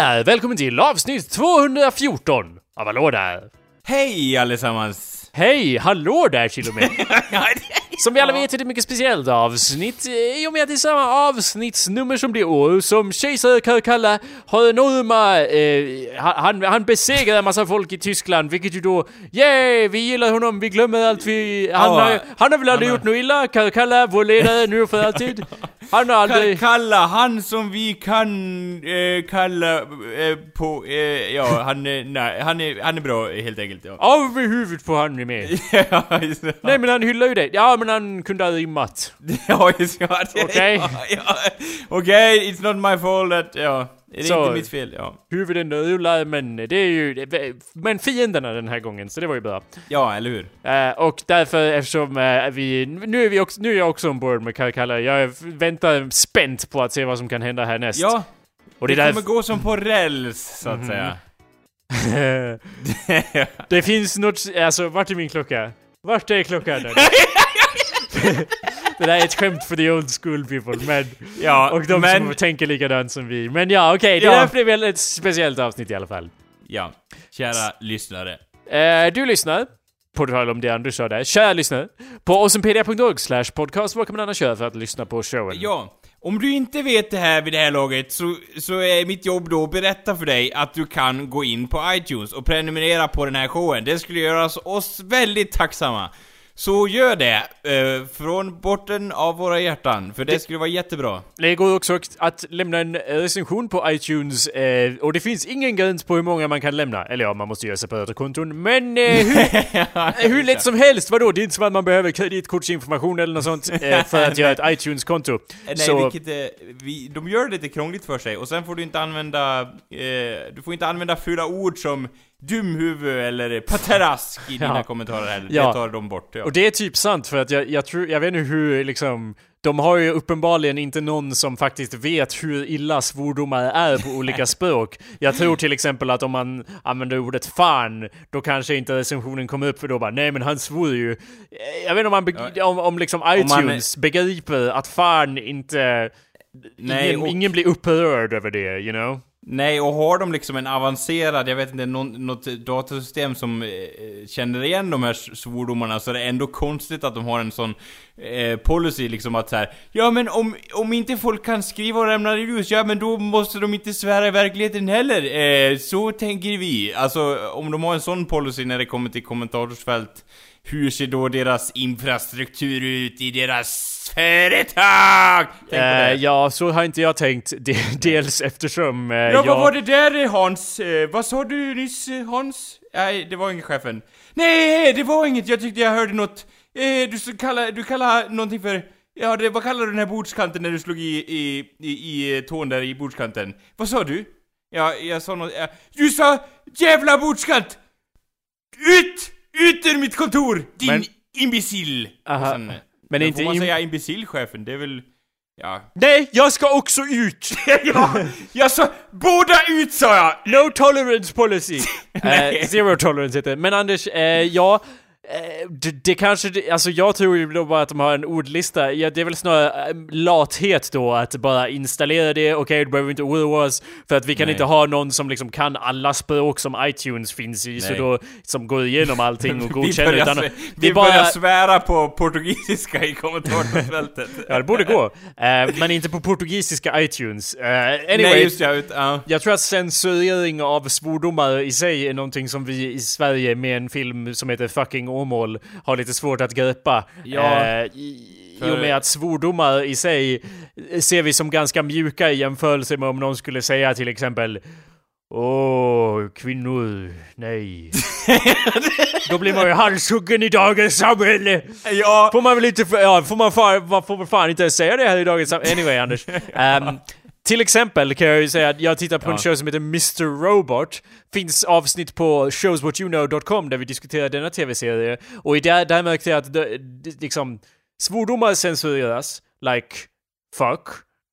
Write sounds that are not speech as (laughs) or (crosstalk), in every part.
Där! Välkommen till avsnitt 214 av Hallå där! Hej allesammans! Hej, hallå där till och med! (laughs) Som vi alla vet är det ett mycket speciellt avsnitt eh, i och med att det är samma avsnittsnummer som det år som kejsare Karkalla har enorma... Eh, han, han besegrar en massa folk i Tyskland, vilket ju då... Yay! Vi gillar honom, vi glömmer allt vi... Han, har, han har väl aldrig gjort något illa, Karkalla, vår ledare nu för alltid. (laughs) Han har aldrig... Kalla, han som vi kan eh, kalla eh, på, eh, ja han är, nej, han är, han är bra helt enkelt ja. Av med huvudet på han med. ja, just det. Nej men han hyllar ju det. Ja men han kunde ha rimmat. (laughs) Ja, just det. Okej. Okej, it's not my fault att, ja. Det är Så- inte mitt fel, ja. Huvuden rullar men det är ju... det- Men fienderna den här gången, så det var ju bra. Ja, eller hur? Eh, och därför eftersom eh, vi... Nu är, vi också, nu är jag också ombord med Karkalla. Jag väntar spänt på att se vad som kan hända härnäst. Ja, och det det kommer gå som på räls, så att säga. därför... (laughs) det finns något... Alltså, vart är min klocka? Vart är klockan? (laughs) (laughs) det där är ett skämt för the old school people, men... ja, Och de men... som tänker likadant som vi. Men ja, okej, det Ja. där blev ett speciellt avsnitt i alla fall. Ja, kära lyssnare. Eh, du lyssnar, på tal om det Anders sa där, kära lyssnare, på awesomepedia.org slash podcast. Vad kan man annars göra för att lyssna på showen? Ja, om du inte vet det här vid det här laget så, så är mitt jobb då att berätta för dig att du kan gå in på iTunes och prenumerera på den här showen. Det skulle göra oss väldigt tacksamma. Så gör det, eh, från botten av våra hjärtan, för det, skulle vara jättebra. Det går också att lämna en recension på iTunes eh, och det finns ingen gräns på hur många man kan lämna. Eller ja, man måste göra separata konton. Men eh, (laughs) hur, hur lätt som helst, vadå? Det är inte som att man behöver kreditkortsinformation eller något sånt eh, (laughs) för att göra ett iTunes-konto. Nej, Så- vilket eh, vi, de gör det lite krångligt för sig, och sen får du inte använda, eh, du får inte använda fula ord som dumhuvud eller paterask i (laughs) dina Ja. kommentarer heller. Ja. Det tar de bort. Ja. Och det är typ sant för att jag, jag tror, jag vet inte hur liksom de har ju uppenbarligen inte någon som faktiskt vet hur illa svordomar är på olika (laughs) språk. Jag tror till exempel att om man använder ordet fan, då kanske inte recensionen kommer upp för då bara nej men han svor ju. Jag vet inte om, man om, om liksom man- iTunes begriper att fan inte... Nej, ingen, och- ingen blir upprörd över det, you know? Nej, och har de liksom en avancerad, jag vet inte, någon, något datasystem som eh, känner igen de här svordomarna så är det ändå konstigt att de har en sån eh, policy liksom att så här. Ja men om, om inte folk kan skriva och lämna reviews, ja men då måste de inte svära i verkligheten heller. Eh, så tänker vi. Alltså, om de har en sån policy när det kommer till kommentarsfält, hur ser då deras infrastruktur ut i deras företag? Eh, ja, så har inte jag tänkt. De, dels eftersom eh, Ja, jag... vad var det där Hans? Eh, vad sa du nyss eh, Hans? Nej, det var ingen chefen. Nej, det var inget. Jag tyckte jag hörde något. Eh, du kallar, du kallar någonting för... Ja, det, vad kallar du den här bordskanten när du slog i, i, i, i eh, tån där i bordskanten? Vad sa du? Ja, jag sa något... Ja. Du sa jävla bordskant! Ut! Ut ur mitt kontor! Din Men- imbecill! Aha. Och sen, Men men inte får man im- säga imbecill chefen? Det är väl... Ja. Nej, jag ska också ut! (laughs) ja! Jag sa båda ut sa jag! No tolerance policy! (laughs) Eh, zero tolerance heter det. Men Anders, eh, ja... eh, Det, det kanske, det- alltså jag tror ju då bara att de har en ordlista. Ja, det är väl snarare eh, lathet då att bara installera det. Okej, du behöver inte oroa oss. För att vi kan Nej. inte ha någon som liksom kan alla språk som iTunes finns i. Så Nej. då, som går igenom allting och (laughs) Vi godkänner. börjar, Utan, det vi bara... börjar svära på portugisiska i kommentarsfältet. (laughs) Ja, det borde gå. Eh, men inte på portugisiska iTunes. Eh, anyway, Nej just ja, ut, ja. Jag tror att censurering av svordomar i sig är någonting som vi i Sverige med en film som heter Fucking Åmål har lite svårt att greppa. Ja, Eh, i, I för- och med att svordomar i sig ser vi som ganska mjuka i jämförelse med om någon skulle säga till exempel Åh, kvinnor, nej. (laughs) Då blir man ju halshuggen i dagens samhälle! Ja, Får man väl inte, ja, får man, fan, man får väl fan inte säga det här i dagens sam- Anyway Anders. (laughs) Ehm, till exempel kan jag ju säga att jag tittar på en Ja. show som heter Mr. Robot. Finns avsnitt på showswhatyouknow.com där vi diskuterar denna tv-serie. Och i där, där märkte jag att det, det, liksom svordomar censureras. Like fuck.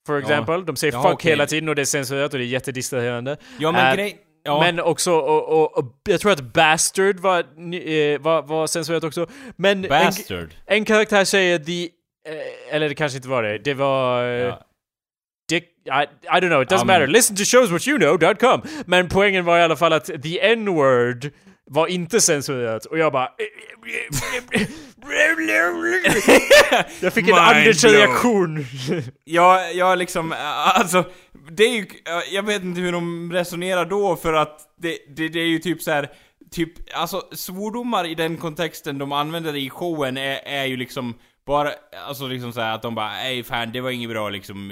For example. De säger Ja, fuck okej. hela tiden och det är censurerat och det är jättedistraherande. ja men Eh, grej... Ja. Men också, och, och, och jag tror att Bastard var, eh, var, var censurerat också. Men en, Bastard. en karaktär säger the... Eh, eller det kanske inte var det. Det var... eh, Ja. I, I don't know, it doesn't men- matter. Listen to showswhatyouknow.com. Men poängen var i alla fall att the n-word var inte censurerat och jag bara... jag fick en Mind Anders blown. reaktion. Jag, jag liksom, alltså, det är ju, jag vet inte hur de resonerar då för att det, det, det är ju typ så här. Typ, alltså svordomar i den kontexten de använder i showen är, är ju liksom bara, alltså liksom så här att de bara Ej fan, det var inget bra liksom,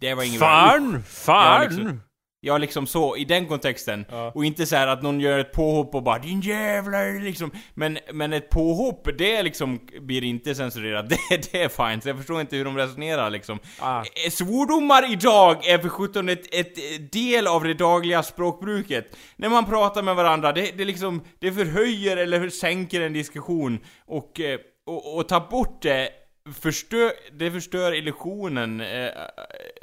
det var inget bra. Fan! Fan! Ja, liksom. Ja, liksom så, i den kontexten. Och inte så här att någon gör ett påhopp och bara 'Din jävlar' liksom. Men, men ett påhopp, det liksom blir inte censurerat. (laughs) Det, det är fine, så jag förstår inte hur de resonerar liksom. Ah. Eh, Svordomar idag är för sjutton ett, ett del av det dagliga språkbruket. När man pratar med varandra, det, det liksom, det förhöjer eller sänker en diskussion. Och, eh, och, och ta bort det förstör, det förstör illusionen, eh,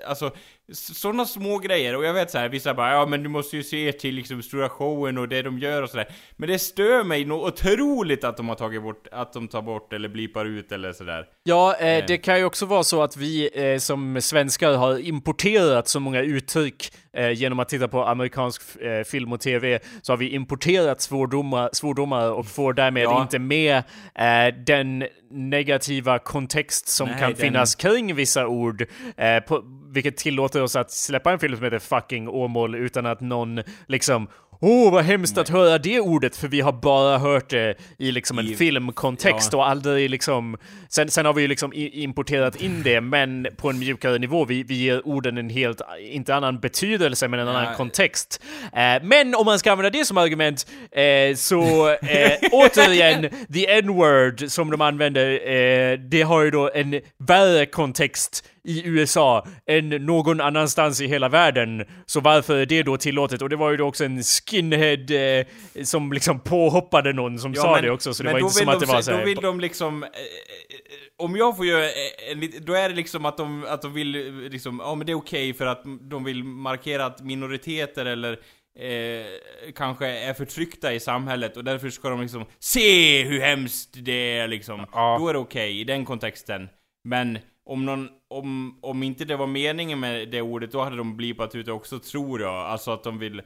alltså sådana små grejer, och jag vet så här, vissa bara ja men du måste ju se till liksom stora showen och det de gör och sådär Men det stör mig något otroligt att de har tagit bort, att de tar bort eller blipar ut eller sådär Ja, eh, det kan ju också vara så att vi eh, som svenskar har importerat så många uttryck eh, genom att titta på amerikansk eh, film och tv, så har vi importerat svordomar, svordomar och får därmed Ja. inte med eh, den negativa kontext som Nej, kan den- finnas kring vissa ord, eh, på, vilket tillåter oss att släppa en film som heter fucking Åmål utan att någon liksom Åh, vad hemskt att höra det ordet, för vi har bara hört det i liksom en I- filmkontext ja. och aldrig liksom... Sen, sen har vi ju liksom importerat in det, men på en mjukare nivå. Vi, vi ger orden en helt, inte annan betydelse, men en annan Ja. kontext. Eh, men om man ska använda det som argument, eh, så eh, (laughs) återigen, the n-word som de använder, eh, det har ju då en värre kontext i USA än någon annanstans i hela världen. Så varför är det då tillåtet? Och det var ju då också en skinhead eh, som liksom påhoppade någon som sa det också, så det men var inte som vill att det de, var så här, Då vill de liksom... Eh, eh, om jag får göra eh, en lit- Då är det liksom att de, att de vill eh, liksom, ja men det är okej för att de vill markera att minoriteter eller eh, kanske är förtryckta i samhället och därför ska de liksom se hur hemskt det är liksom. Ja. Då är det okej i den kontexten. Men om någon, om, om inte det var meningen med det ordet, då hade de blipat ut det också tror jag. Alltså att de vill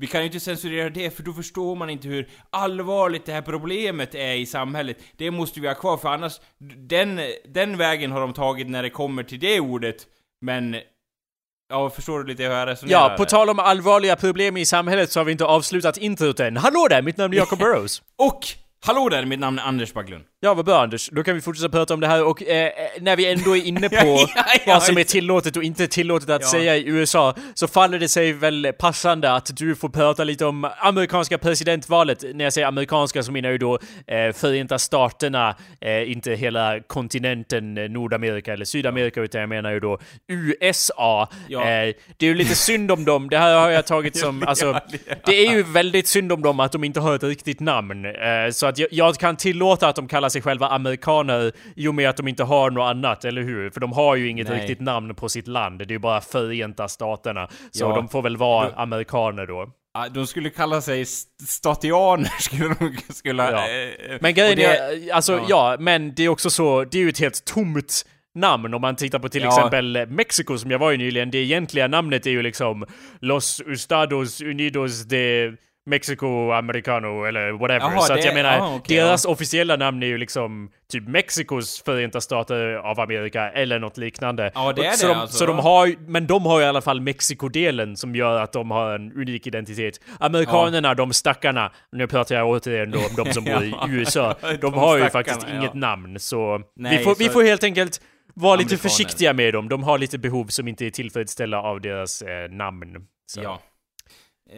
vi kan ju inte censurera det, för då förstår man inte hur allvarligt det här problemet är i samhället. Det måste vi ha kvar, för annars... Den, den vägen har de tagit när det kommer till det ordet, men... Ja, förstår du lite hur jag resonerar? Ja, på tal om allvarliga problem i samhället så har vi inte avslutat introt än. Hallå där, mitt namn är Jacob (laughs) Burrows. Och! Hallå där, mitt namn är Anders Baglund. Ja, vad bra Anders. Då kan vi fortsätta prata om det här och eh, eh, när vi ändå är inne (laughs) på Ja, ja, ja, vad som är tillåtet och inte tillåtet att säga i USA så faller det sig väl passande att du får prata lite om amerikanska presidentvalet. När jag säger amerikanska så menar jag ju då eh, Förenta Staterna, eh, inte hela kontinenten eh, Nordamerika eller Sydamerika utan jag menar ju då USA. Eh, det är ju lite synd om dem, det här har jag tagit (laughs) som, alltså, det är ju väldigt synd om dem att de inte har ett riktigt namn. Eh, så att jag, jag kan tillåta att de kallar sig själva amerikaner i och med att de inte har något annat, eller hur? För de har ju inget Nej. riktigt namn på sitt land, det är ju bara Förenta Staterna. Så Ja. de får väl vara Du- amerikaner då. De skulle kalla sig st- statianer, (laughs) skulle de skulle... Ja. eh, Men grejen det- är, alltså ja. ja. men det är också så, det är ju ett helt tomt namn om man tittar på till Ja. exempel Mexiko som jag var i nyligen. Det egentliga namnet är ju liksom Los Estados Unidos de Mexico Americano eller whatever. Jaha, så att det- jag menar, ja, okej, deras officiella namn är ju liksom typ Mexikos Förenta Stater av Amerika eller något liknande. Ja, det är så det, de, alltså. Så de har men de har ju i alla fall Mexikodelen som gör att de har en unik identitet. Amerikanerna, de stackarna, nu pratar jag återigen då om de som bor i (laughs) Ja, USA, (laughs) de, de har ju faktiskt ja. inget namn så, Nej, vi, får, vi så- får helt enkelt vara lite försiktiga med dem. De har lite behov som inte är tillfredsställda av deras eh, namn. Så. Ja.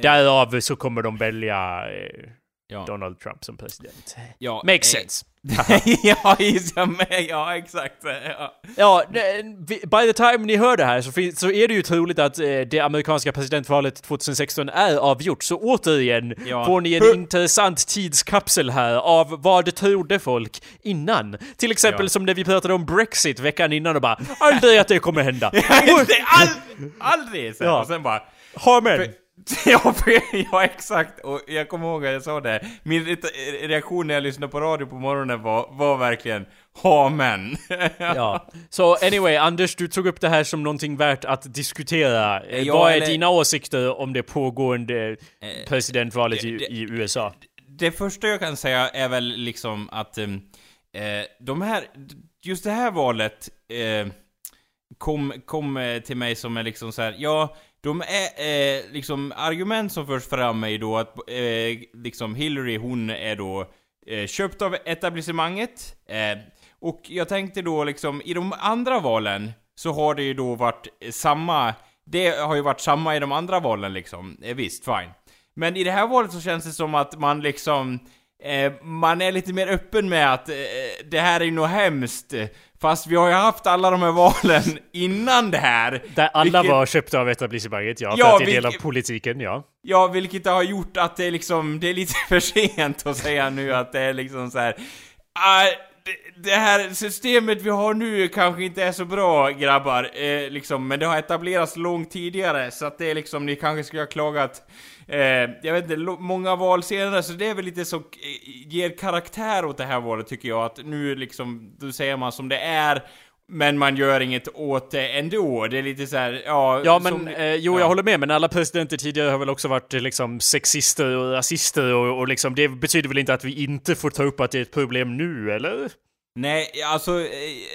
Därav så kommer de välja eh, Ja. Donald Trump som president. ja. Makes eh, sense. (laughs) ja, det, men- ja, exakt. Ja. Ja, eh, by the time ni hör det här så, fin- så är det ju troligt att eh, det amerikanska presidentvalet 2016 är avgjort. Så återigen Ja. får ni en Hur- intressant tidskapsel här av vad trodde folk innan. Till exempel Ja. som när vi pratade om Brexit veckan innan och bara aldrig att det kommer hända. (laughs) Just det, all, aldrig! Så, Ja. Och sen bara... Har men! För (laughs) Ja, ja, exakt. Och jag kommer ihåg att jag sa det. Min re- reaktion när jag lyssnade på radio på morgonen var, var verkligen Amen. (laughs) Ja. Så anyway, Anders, du tog upp det här som någonting värt att diskutera. Eh, Ja, Vad är eller- dina åsikter om det pågående presidentvalet i, i USA? det första jag kan säga är väl liksom att eh, de här, just det här valet eh, kom, kom eh, till mig som är liksom så här, ja, de är eh, liksom argument som förs fram är ju då att eh, liksom Hillary hon är då eh, köpt av etablissemanget. Eh, och jag tänkte då liksom, i de andra valen så har det ju då varit samma, det har ju varit samma i de andra valen liksom. Eh, visst, fine. Men i det här valet så känns det som att man liksom eh, man är lite mer öppen med att eh, det här är ju något hemskt. Fast vi har ju haft alla de här valen (laughs) innan det här. Där alla Vilket- var köpta av etablissemanget, ja. För Ja, att det är del av vilket- politiken, ja. Ja, vilket har gjort att det är liksom, det är lite (laughs) för sent att säga nu att det är liksom så här. ah, det, det här systemet vi har nu kanske inte är så bra grabbar, eh, liksom, men det har etablerats långt tidigare så att det är liksom, ni kanske skulle ha klagat Eh, jag vet inte, många val senare, så det är väl lite så, eh, ger karaktär åt det här valet tycker jag, att nu liksom, då säger man som det är, men man gör inget åt det ändå. Det är lite så här, ja... Ja men, som- eh, jo ja. jag håller med, men alla presidenter tidigare har väl också varit eh, liksom sexister och rasister och, och liksom det betyder väl inte att vi inte får ta upp att det är ett problem nu, eller? Nej, alltså, eh,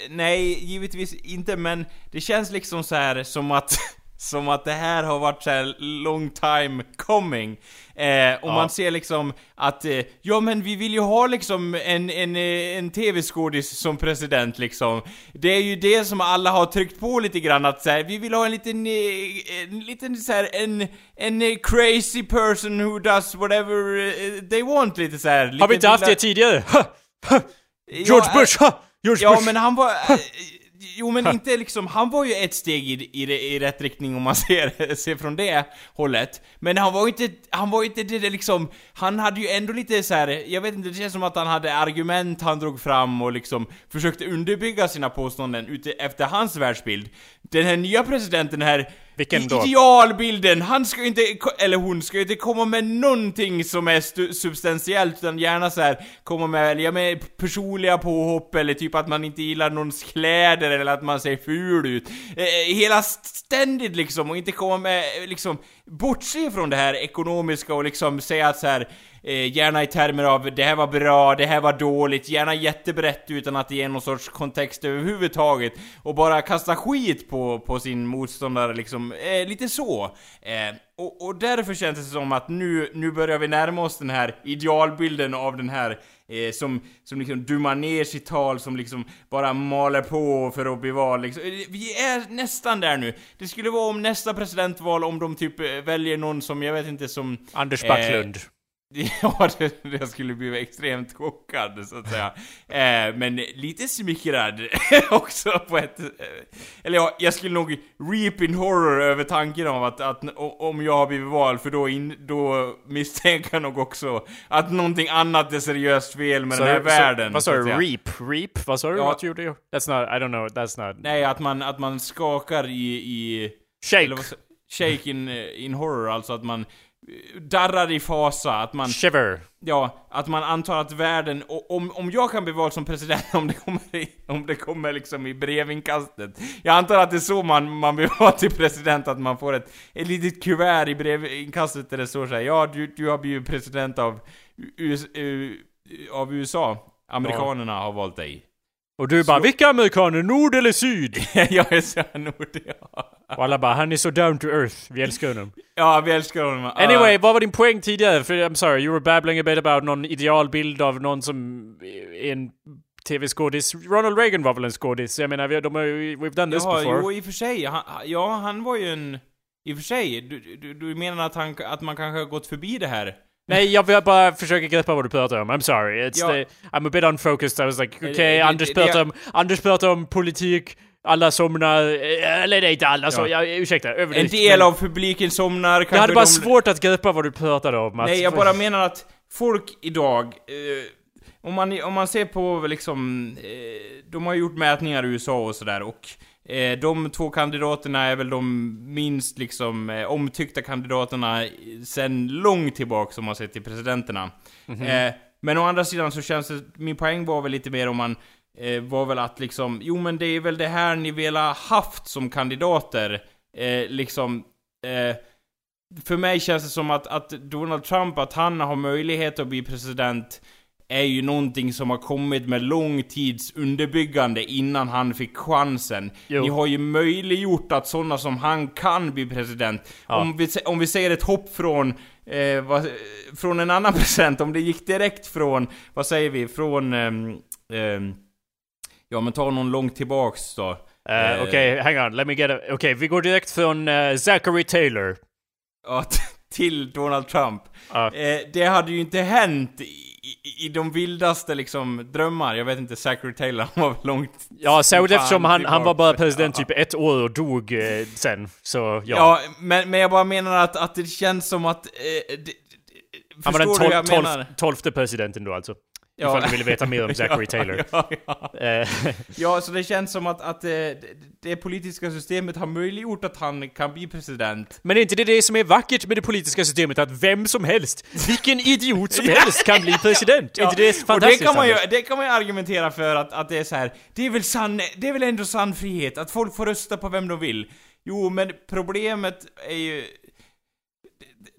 nej, givetvis inte, men det känns liksom så här som att (laughs) som att det här har varit så här long time coming. Eh, och Ja. man ser liksom att, eh, ja men vi vill ju ha liksom en, en, eh, en TV-skådis som president liksom. Det är ju det som alla har tryckt på lite grann att så här, vi vill ha en liten, eh, en liten så här, en, en eh, crazy person who does whatever they want lite så här. Har lite vi inte haft det tidigare? Ha! Ha! George Ja, Bush! Ha! George Ja Bush! men han var... Jo men (laughs) inte liksom, han var ju ett steg i, i, i rätt riktning om man (laughs) ser, ser från det hållet. Men han var ju inte, han var ju inte det, det liksom, han hade ju ändå lite så här. jag vet inte, det känns som att han hade argument han drog fram och liksom försökte underbygga sina påståenden ute efter hans världsbild. Den här nya presidenten här, Vilken då? idealbilden, han ska ju inte, eller hon ska ju inte komma med någonting som är substantiellt utan gärna så här komma med, ja, med personliga påhopp eller typ att man inte gillar någons kläder eller att man ser ful ut. Eh, hela ständigt liksom och inte komma med, liksom, bortse från det här ekonomiska och liksom säga att så här eh, gärna i termer av det här var bra, det här var dåligt, gärna jättebrett utan att det ger någon sorts kontext överhuvudtaget och bara kasta skit på, på sin motståndare liksom, eh, lite så. Eh, och, och därför känns det som att nu, nu börjar vi närma oss den här idealbilden av den här Eh, som, som liksom dummar ner sitt tal, som liksom bara maler på för att bli vald liksom. Eh, Vi är nästan där nu. Det skulle vara om nästa presidentval, om de typ eh, väljer någon som, jag vet inte, som... Anders eh, Backlund. (laughs) Ja, det, jag skulle bli extremt chockad så att säga. Eh, men lite smickrad (laughs) också på ett... Eh, eller ja, jag skulle nog reap in horror över tanken av att, att om jag har blivit vald, för då, in, då misstänker jag nog också att någonting annat är seriöst fel med den här världen. Vad så sa du? Reap? Reap? Vad sa du? Ja. What you do? That's not, I don't know, that's not... Nej, att man, att man skakar i... i Shake! shake in, eh, in horror, alltså att man darrar i fasa, att man... Shiver! Ja, att man antar att världen, och om, om jag kan bli vald som president, (laughs) om det kommer, i, om det kommer liksom i brevinkastet. Jag antar att det är så man, man blir vald till president, att man får ett, ett litet kuvert i brevinkastet där det står såhär, ja du, du har blivit president av, US, eh, av USA. Amerikanerna har valt dig. Och du bara, Så- vilka amerikaner? Nord eller syd? (laughs) jag är så här nord, ja. Och alla bara, han är så down to earth. Vi älskar honom. Ja, vi älskar honom. Uh, Anyway, vad var din poäng tidigare? För I'm sorry, you were babbling a bit about någon idealbild av någon som är en tv-skådis. Ronald Reagan var väl en skådis? Jag menar, vi, de har ju, we've done this ja, before. jo i och för sig. Han, ja, han var ju en... I och för sig, du, du, du menar att, han, att man kanske har gått förbi det här? Nej, jag vill bara försöka greppa vad du pratar om. I'm sorry. It's Ja. the, I'm a bit unfocused. I was like, okej, det- Anders pratar om, Anders pratar om politik, alla somnar, eh, eller nej, inte alla, så, Ja. jag, ursäkta, En överdrift. del men av publiken somnar, kanske Jag hade bara de... svårt att greppa vad du pratade om. Att, Nej, jag bara menar att folk idag, eh, om, man, om man ser på liksom, eh, de har gjort mätningar i USA och sådär och Eh, de två kandidaterna är väl de minst liksom eh, omtyckta kandidaterna sen långt tillbaka som man sett till presidenterna. Mm -hmm. eh, men å andra sidan så känns det, min poäng var väl lite mer om man var väl att liksom, jo men det är väl det här ni vill ha haft som kandidater, liksom, för mig känns det som att, att Donald Trump, att han har möjlighet att bli president är ju någonting som har kommit med lång tids underbyggande innan han fick chansen. Jo. Ni har ju möjliggjort att sådana som han kan bli president. Ja. Om, vi, om vi säger ett hopp från, eh, vad, från en annan (laughs) president, om det gick direkt från, vad säger vi, från, eh, eh, ja men ta någon långt tillbaks då. Uh, Okej, okay, hang on, let me get. Okej, okay, vi går direkt från uh, Zachary Taylor. Ja, (laughs) till Donald Trump. Uh. det hade ju inte hänt i, i de vildaste liksom drömmar, jag vet inte, Zachary Taylor, (laughs) han var långt... Ja, särskilt eftersom han, han var bara president typ ett år och dog eh, sen, så ja. Ja, men, men jag bara menar att, att det känns som att... Eh, det, han var den tol tolf, tolfte presidenten då alltså? Ja. Ifall du ville veta mer om (laughs) Zachary Taylor. ja, ja. Eh. ja, så det känns som att, att det, eh, det politiska systemet har möjliggjort att han kan bli president. Men är inte det det som är vackert med det politiska systemet? Att vem som helst, vilken idiot som (laughs) helst kan bli president? ja. Är inte det fantastiskt? Och det kan man ju, det kan man ju argumentera för att, att det är så här. det är väl sann, det är väl ändå sann frihet, att folk får rösta på vem de vill. Jo, men problemet är ju...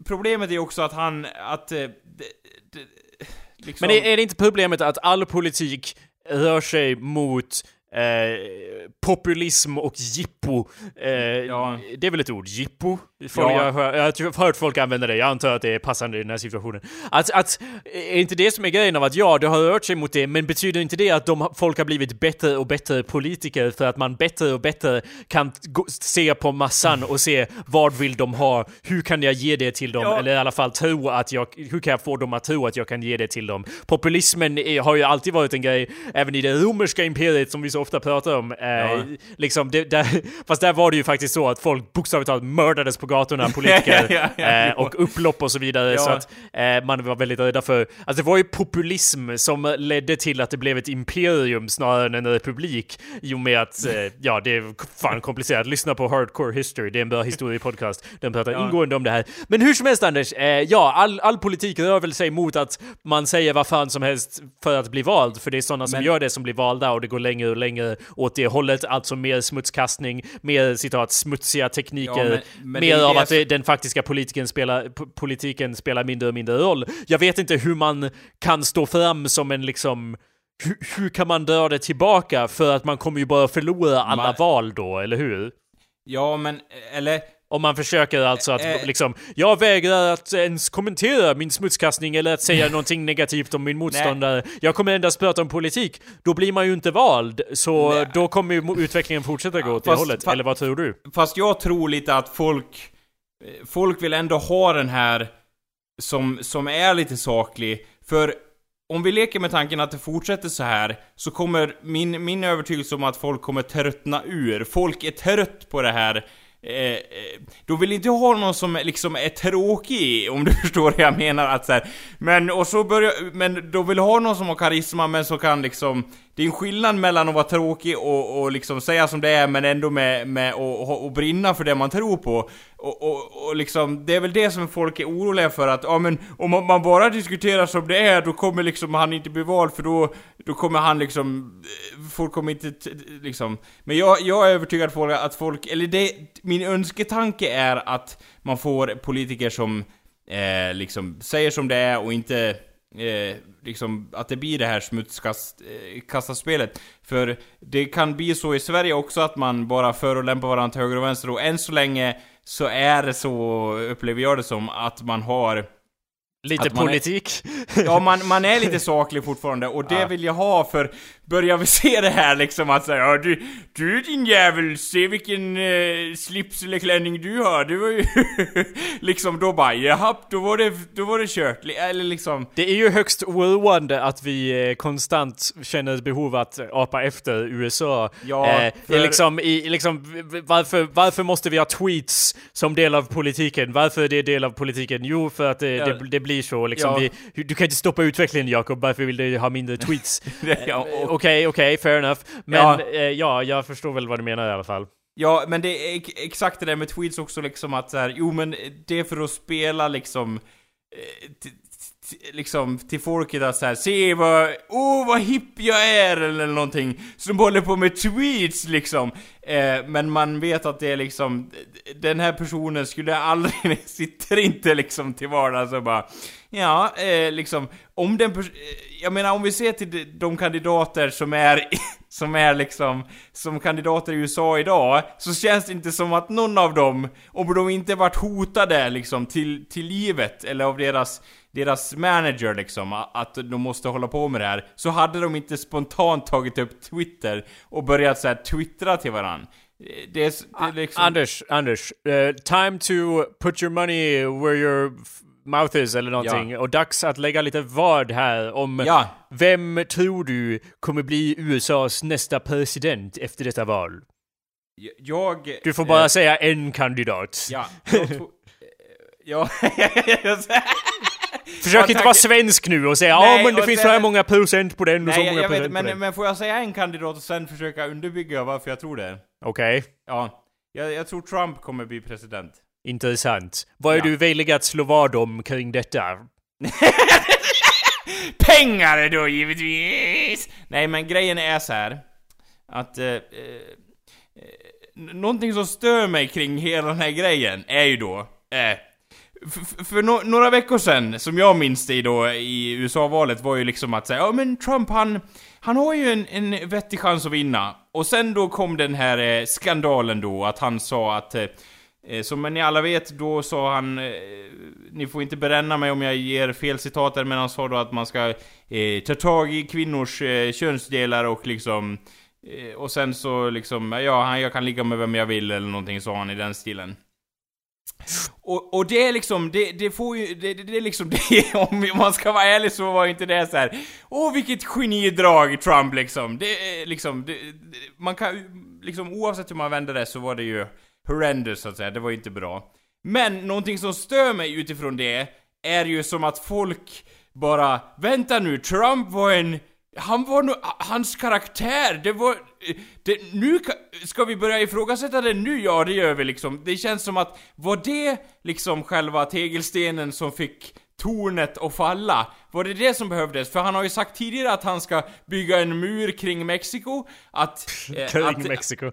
Problemet är ju också att han, att... Det, det, Liksom... Men är, är det inte problemet att all politik rör sig mot Eh, populism och jippo. Eh, ja. Det är väl ett ord? Jippo? Ja. jag, hör, jag har hört folk använda det, jag antar att det är passande i den här situationen. Att, att, är inte det som är grejen av att ja, det har rört sig mot det, men betyder inte det att de, folk har blivit bättre och bättre politiker för att man bättre och bättre kan gå, se på massan och se vad vill de ha, hur kan jag ge det till dem, ja. eller i alla fall tro att jag, hur kan jag få dem att tro att jag kan ge det till dem? Populismen är, har ju alltid varit en grej, även i det romerska imperiet som vi så ofta pratar om. Eh, ja. liksom, det, där, fast där var det ju faktiskt så att folk bokstavligt talat mördades på gatorna, (laughs) politiker, ja, ja, eh, och upplopp och så vidare. Så att eh, man var väldigt rädda för... Alltså det var ju populism som ledde till att det blev ett imperium snarare än en republik. I och med att, eh, ja, det är fan komplicerat. Lyssna på Hardcore History, det är en bra historiepodcast. Den pratar ingående om det här. Men hur som helst Anders, eh, ja, all, all politik rör väl sig mot att man säger vad fan som helst för att bli vald. För det är sådana som gör det som blir valda och det går längre och längre åt det hållet, alltså mer smutskastning, mer citat smutsiga tekniker, ja, men, men mer av att det, den faktiska politiken spelar, politiken spelar mindre och mindre roll. Jag vet inte hur man kan stå fram som en liksom hur, hur kan man dra det tillbaka? För att man kommer ju bara förlora alla man... val då, eller hur? Ja, men, eller om man försöker alltså att äh, liksom, jag vägrar att ens kommentera min smutskastning eller att säga (laughs) någonting negativt om min motståndare. Nej. Jag kommer endast prata om politik. Då blir man ju inte vald. Så nej. då kommer ju utvecklingen fortsätta gå åt det hållet. Eller vad tror du? Fast jag tror lite att folk... Folk vill ändå ha den här som, som är lite saklig. För om vi leker med tanken att det fortsätter så här så kommer min, min övertygelse om att folk kommer tröttna ur. Folk är trött på det här Eh, eh, då vill inte ha någon som liksom är tråkig, om du (laughs) förstår vad jag menar. Att så här, men, och så börjar, men då vill ha någon som har karisma men som kan liksom det är en skillnad mellan att vara tråkig och, och liksom säga som det är men ändå med, med och, och brinna för det man tror på. Och, och, och liksom, det är väl det som folk är oroliga för att, ja men om man bara diskuterar som det är då kommer liksom han inte bli vald för då, då kommer han liksom, folk kommer inte liksom. Men jag, jag är övertygad om att folk, eller det, min önsketanke är att man får politiker som eh, liksom säger som det är och inte eh, liksom, att det blir det här smutskastaspelet. Eh, för det kan bli så i Sverige också att man bara förolämpar varandra till höger och vänster och än så länge så är det så, upplever jag det som, att man har Lite politik. Är, ja, man, (laughs) man är lite saklig fortfarande och det vill jag ha för börjar vi se det här liksom att säga ja, du, du din jävel, se vilken eh, slips eller klänning du har. Du var ju (laughs) liksom då bara jaha, då var det, då var det kört. Eller liksom. Det är ju högst oroande att vi eh, konstant känner ett behov att apa efter USA. Ja, eh, för... liksom, i, liksom, varför, varför måste vi ha tweets som del av politiken? Varför är det del av politiken? Jo, för att det, ja. det, det blir så liksom. Ja. Vi, du kan inte stoppa utvecklingen Jakob, varför vill du ha mindre tweets? (laughs) ja, Okej, och, okej, fair enough. Men Ja. Eh, ja, jag förstår väl vad du menar i alla fall. ja, men det är ex- exakt det där med tweets också liksom att så här, jo men det är för att spela liksom eh, liksom till folket att såhär, se vad, oh vad hipp jag är eller någonting som håller på med tweets liksom. Eh, men man vet att det är liksom, den här personen skulle aldrig, (laughs) sitter inte liksom till vardags och bara, ja, eh, liksom, om den pers- eh, jag menar om vi ser till de, kandidater som är, (laughs) som är liksom, som kandidater i USA idag, så känns det inte som att någon av dem, om de inte varit hotade liksom till, till livet, eller av deras deras manager liksom, att de måste hålla på med det här, så hade de inte spontant tagit upp Twitter och börjat så här twittra till varann. Det är, det är liksom... Anders, Anders. eh, time to put your money where your f- mouth is eller någonting. Och dags att lägga lite vad här om Ja. vem tror du kommer bli USAs nästa president efter detta val? Jag... Du får bara eh, säga en kandidat. Ja, (laughs) jag tror... Ja, (laughs) Försök Ja, inte vara svensk nu och säga ja men det finns så här många procent på den och så Nej, jag, många jag vet, procent på den. men, men får jag säga en kandidat och sen försöka underbygga varför jag tror det? Okej, Ja. Jag, jag tror Trump kommer bli president. Intressant. Vad är Ja. du villig att slå vad om kring detta? (laughs) Pengar då givetvis! Nej men grejen är så här att... Eh, eh, eh, någonting som stör mig kring hela den här grejen är ju då... Eh, för no några veckor sedan, som jag minns det då i USA-valet, var ju liksom att säga ja men Trump han... Han har ju en, en vettig chans att vinna. Och sen då kom den här eh, skandalen då, att han sa att... Eh, Eh, Som ni alla vet, då sa han... Eh, ni får inte bränna mig om jag ger fel citat där, men han sa då att man ska eh, ta tag i kvinnors eh, könsdelar och liksom... Eh, och sen så liksom, ja, han- jag kan ligga med vem jag vill eller någonting, sa han i den stilen. Och, och det är liksom, det, det får ju, det, det det är liksom (laughs) det, om man ska vara ärlig så var inte det så här. Åh vilket genidrag Trump liksom. Det är liksom, det, det, man kan liksom oavsett hur man vänder det så var det ju horrendous så att säga, det var ju inte bra. Men någonting som stör mig utifrån det är ju som att folk bara, vänta nu, Trump var en han var nog, hans karaktär, det var... Det, nu ska vi börja ifrågasätta det nu? Ja, det gör vi liksom. Det känns som att, var det liksom själva tegelstenen som fick tornet att falla? Var det det som behövdes? För han har ju sagt tidigare att han ska bygga en mur kring Mexiko, att... (laughs) eh, Kring att- Mexiko.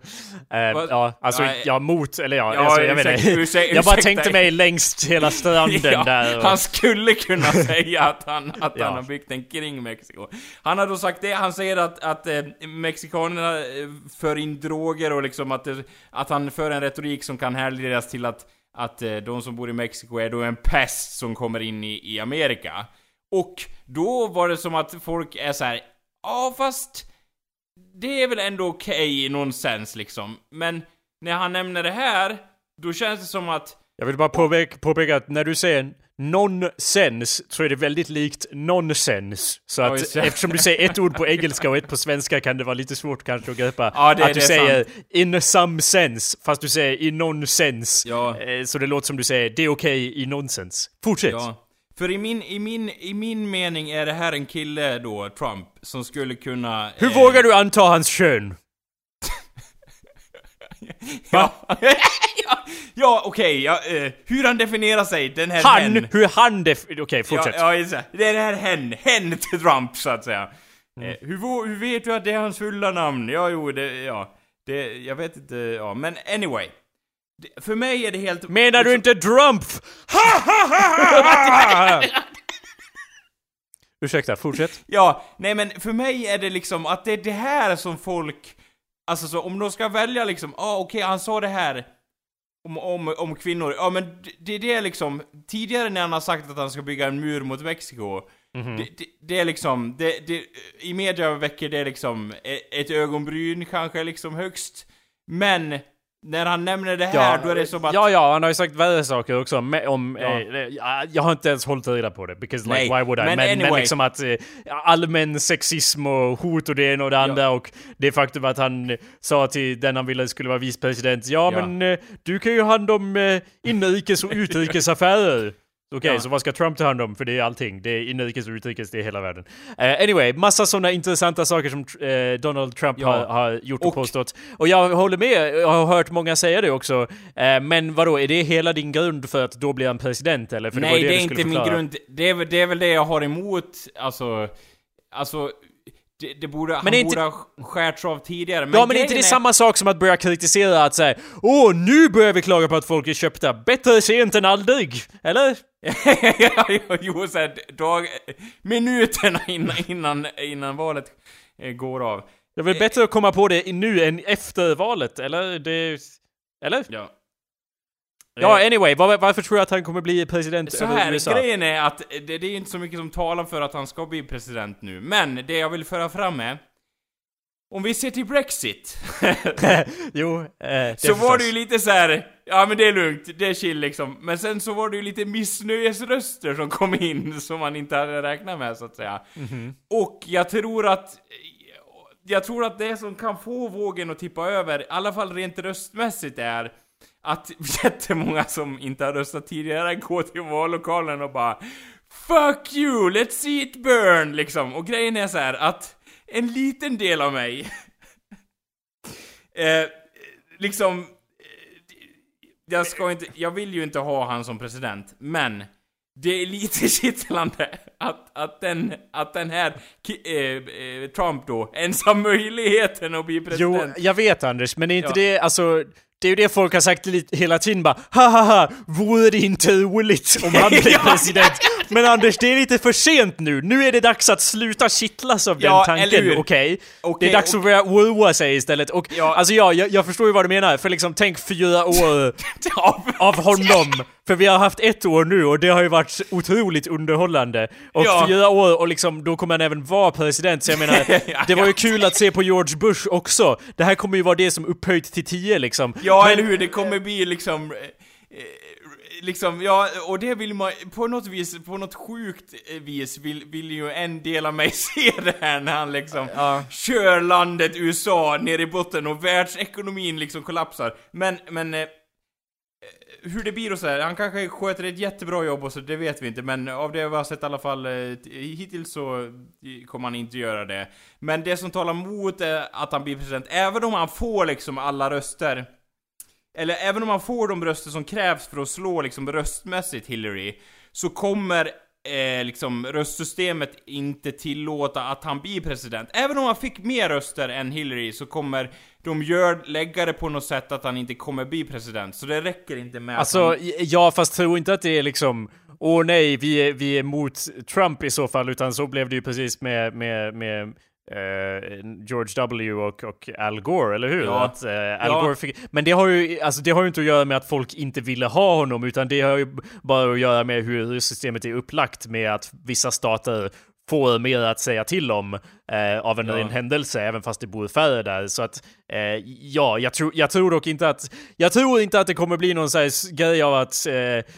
Vad- ja, alltså Nej. ja, mot, eller ja, Ja, alltså, jag vet ursäkta- inte. ursäkta- Jag bara tänkte mig längst hela stranden (laughs) Ja, där. Och, Han skulle kunna (laughs) säga att han, att Ja. han har byggt den kring Mexiko. Han har då sagt det, han säger att, att eh, mexikanerna eh, för in droger och liksom att, det, att han för en retorik som kan härledas till att, att eh, de som bor i Mexiko är då en pest som kommer in i, i Amerika. Och då var det som att folk är så här. ja fast det är väl ändå okej i någon sens liksom. Men när han nämner det här, då känns det som att jag vill bara påpeka, påpeka att när du säger nonsens så är det väldigt likt nonsens. Så att det. eftersom du säger ett ord på engelska och ett på svenska kan det vara lite svårt kanske att greppa. Ja, det- att du är säger in some sense fast du säger i nonsens. Ja. Eh, Så det låter som du säger det är okej i nonsens. Fortsätt. Ja. För i min, i, min, i min mening är det här en kille då, Trump, som skulle kunna... Hur eh, vågar du anta hans kön? (laughs) Ja, (laughs) ja, ja okej, ja, eh, hur han definierar sig, den här Han, hen. hur han def... Okej, Ja, fortsätt. ja, just det. Den här hen, hen till Trump så att säga. Eh, hur, hur vet du att det är hans fulla namn? Ja, jo, det, ja. Det, jag vet inte, ja, men anyway. Det, för mig är det helt... Menar du inte Trump? Ursäkta, fortsätt. Ja, nej men för mig är det liksom att det är det här som folk... Alltså så om de ska välja liksom, ja ah, okej han sa det här om, om, om kvinnor, ja men det, det är liksom, tidigare när han har sagt att han ska bygga en mur mot Mexiko, Mhm. det, det, det är liksom, det, det, i media väcker det liksom e- ett ögonbryn kanske liksom högst, men när han nämner det här då är det som att... Ja, ja, han har ju sagt värre saker också med, om... Ja. Eh, jag har inte ens hållit reda på det, because like Nej, why would I? men Men, men, anyway. liksom att eh, allmän sexism och hot och det ena och det andra och det faktum att han eh, sa till den han ville skulle vara vicepresident, ja, Ja. men eh, du kan ju ha hand om eh, inrikes och utrikesaffärer. Okej, Ja. så vad ska Trump ta hand om? För det är allting. Det är inrikes och utrikes, det är hela världen. Eh, anyway, massa sådana intressanta saker som eh, Donald Trump Ja. har, har gjort och, Och- påstått. Och jag håller med, jag har hört många säga det också. Eh, men vadå, är det hela din grund för att då blir han president eller? För Nej, var det, du är inte min förklara. grund. Det är, väl- det är väl det jag har emot, alltså... Alltså... Det, det borde, han det är inte- borde ha skärts av tidigare. Ja men är inte det grejen samma sak som att börja kritisera att säga Åh, nu börjar vi klaga på att folk är köpta. Bättre sent än aldrig! Eller? ja, (laughs) jo, jo, så här, dag, minuterna innan, innan, innan valet eh, går av. Det är väl bättre att komma på det nu än efter valet, eller? Det... Eller? Ja. Ja, Eh, anyway, var, varför tror du att han kommer bli president Så över här, USA? grejen är att det, det är inte så mycket som talar för att han ska bli president nu. Men det jag vill föra fram är... Om vi ser till Brexit. (laughs) jo, eh, det så var det ju lite så här. ja men det är lugnt, det är chill liksom. Men sen så var det ju lite missnöjesröster som kom in (laughs) som man inte hade räknat med så att säga. Mhm. Och jag tror att, jag tror att det som kan få vågen att tippa över, i alla fall rent röstmässigt är att (laughs) jättemånga som inte har röstat tidigare går till vallokalen och bara Fuck you, let's see it burn! Liksom. Och grejen är så här att en liten del av mig (laughs) eh, liksom eh, jag ska inte, jag vill ju inte ha han som president, men det är lite (laughs) kittlande att, att, den, att den här eh, Trump då ens har möjligheten att bli Jo, president. jag vet Anders, men är inte Ja. det, alltså... Det är ju det folk har sagt hela tiden bara Hahaha, vore det inte roligt om han blev (laughs) president? (laughs) Men Anders, det är lite för sent nu. Nu är det dags att sluta kittlas av Ja, den tanken, okej? Okej, det är dags och- att börja oroa sig istället. Och Ja. alltså ja, jag, jag förstår ju vad du menar, för liksom tänk fyra år (laughs) av honom. För vi har haft ett år nu och det har ju varit otroligt underhållande. Och Ja. fyra år och liksom, då kommer han även vara president. Så jag menar, (laughs) det var ju kul att se på George Bush också. Det här kommer ju vara det som upphöjt till tio liksom. Ja, Men- eller hur? Det kommer bli liksom... eh, eh, Liksom, ja, och det vill man på något vis, på något sjukt eh, vis vill, vill ju en del av mig (laughs) se det här när han liksom Ja. kör landet USA ner i botten och världsekonomin liksom kollapsar. Men, men... Eh, hur det blir och så här, han kanske sköter ett jättebra jobb och så, det vet vi inte, men av det vi har sett i alla fall eh, hittills så eh, kommer han inte göra det. Men det som talar emot är att han blir president, även om han får liksom alla röster eller även om han får de röster som krävs för att slå liksom röstmässigt Hillary, så kommer eh, liksom röstsystemet inte tillåta att han blir president. Även om han fick mer röster än Hillary så kommer de gör, lägga det på något sätt att han inte kommer bli president. Så det räcker inte med Alltså, att han... ja fast tro inte att det är liksom Åh nej, vi är, vi är mot Trump i så fall, utan så blev det ju precis med, med, med George W och, och Al Gore, eller hur? Ja. Att, eh, Al Ja. Gore fick, men det har, ju, alltså, det har ju inte att göra med att folk inte ville ha honom, utan det har ju bara att göra med hur systemet är upplagt med att vissa stater får mer att säga till om eh, av en Ja. ren händelse, även fast det bor färre där. Så att, eh, ja, jag, tror jag tror dock inte att, jag tror inte att det kommer bli någon sån här grej av att eh,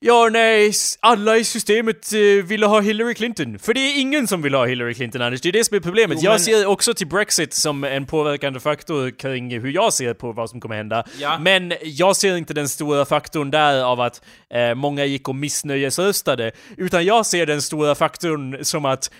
Ja, nej, alla i systemet eh, ville ha Hillary Clinton. För det är ingen som vill ha Hillary Clinton, Anders. Det är det som är problemet. Jo, jag men- ser också till Brexit som en påverkande faktor kring hur jag ser på vad som kommer hända. Ja. Men jag ser inte den stora faktorn där av att eh, många gick och missnöjesröstade. Utan jag ser den stora faktorn som att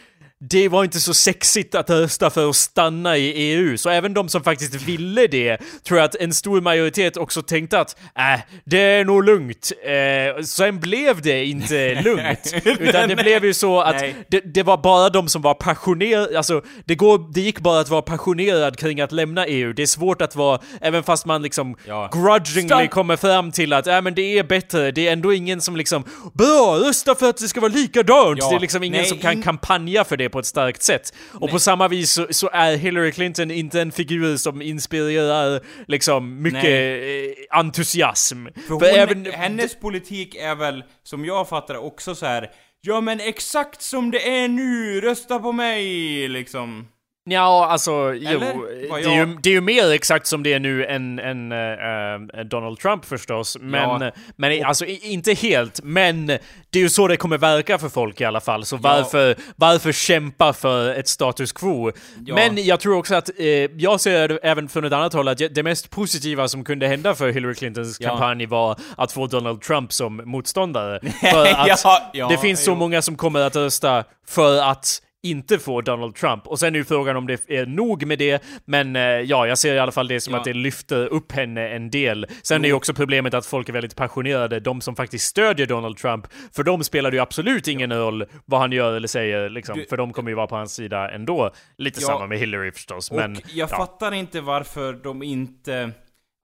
det var inte så sexigt att rösta för att stanna i EU, så även de som faktiskt ville det tror jag att en stor majoritet också tänkte att äh, det är nog lugnt. Eh, sen blev det inte (laughs) lugnt. (laughs) Utan det blev ju så att det, det var bara de som var passionerade, alltså det, går, det gick bara att vara passionerad kring att lämna EU. Det är svårt att vara, även fast man liksom Ja. grudgingly Stann- kommer fram till att äh, men det är bättre, det är ändå ingen som liksom Bra, rösta för att det ska vara likadant! Ja. Det är liksom ingen Nej, som kan in- kampanja för det på ett starkt sätt. Och på samma vis så, så är Hillary Clinton inte en figur som inspirerar liksom mycket eh, entusiasm. För För hon, även- hennes politik är väl, som jag fattar också så här. Ja men exakt som det är nu, rösta på mig! Liksom. Ja, alltså, jo, Eller? Vad det, är ju, det är ju mer exakt som det är nu än, än eh, Donald Trump förstås. Men, Ja. men alltså inte helt, men det är ju så det kommer verka för folk i alla fall. Så varför, varför kämpa för ett status quo? Ja. Men jag tror också att, eh, jag ser det även från ett annat håll, att det mest positiva som kunde hända för Hillary Clintons Ja. kampanj var att få Donald Trump som motståndare. (laughs) För att Ja, ja, det finns så jo. många som kommer att rösta för att inte få Donald Trump. Och sen är ju frågan om det är nog med det, men eh, ja, jag ser i alla fall det som Ja. att det lyfter upp henne en del. Sen är ju också problemet att folk är väldigt passionerade, de som faktiskt stödjer Donald Trump, för dem spelar det ju absolut ingen roll vad han gör eller säger, liksom, Du- för de kommer ju vara på hans sida ändå. Lite Ja. samma med Hillary förstås, Och men... jag ja. fattar inte varför de inte...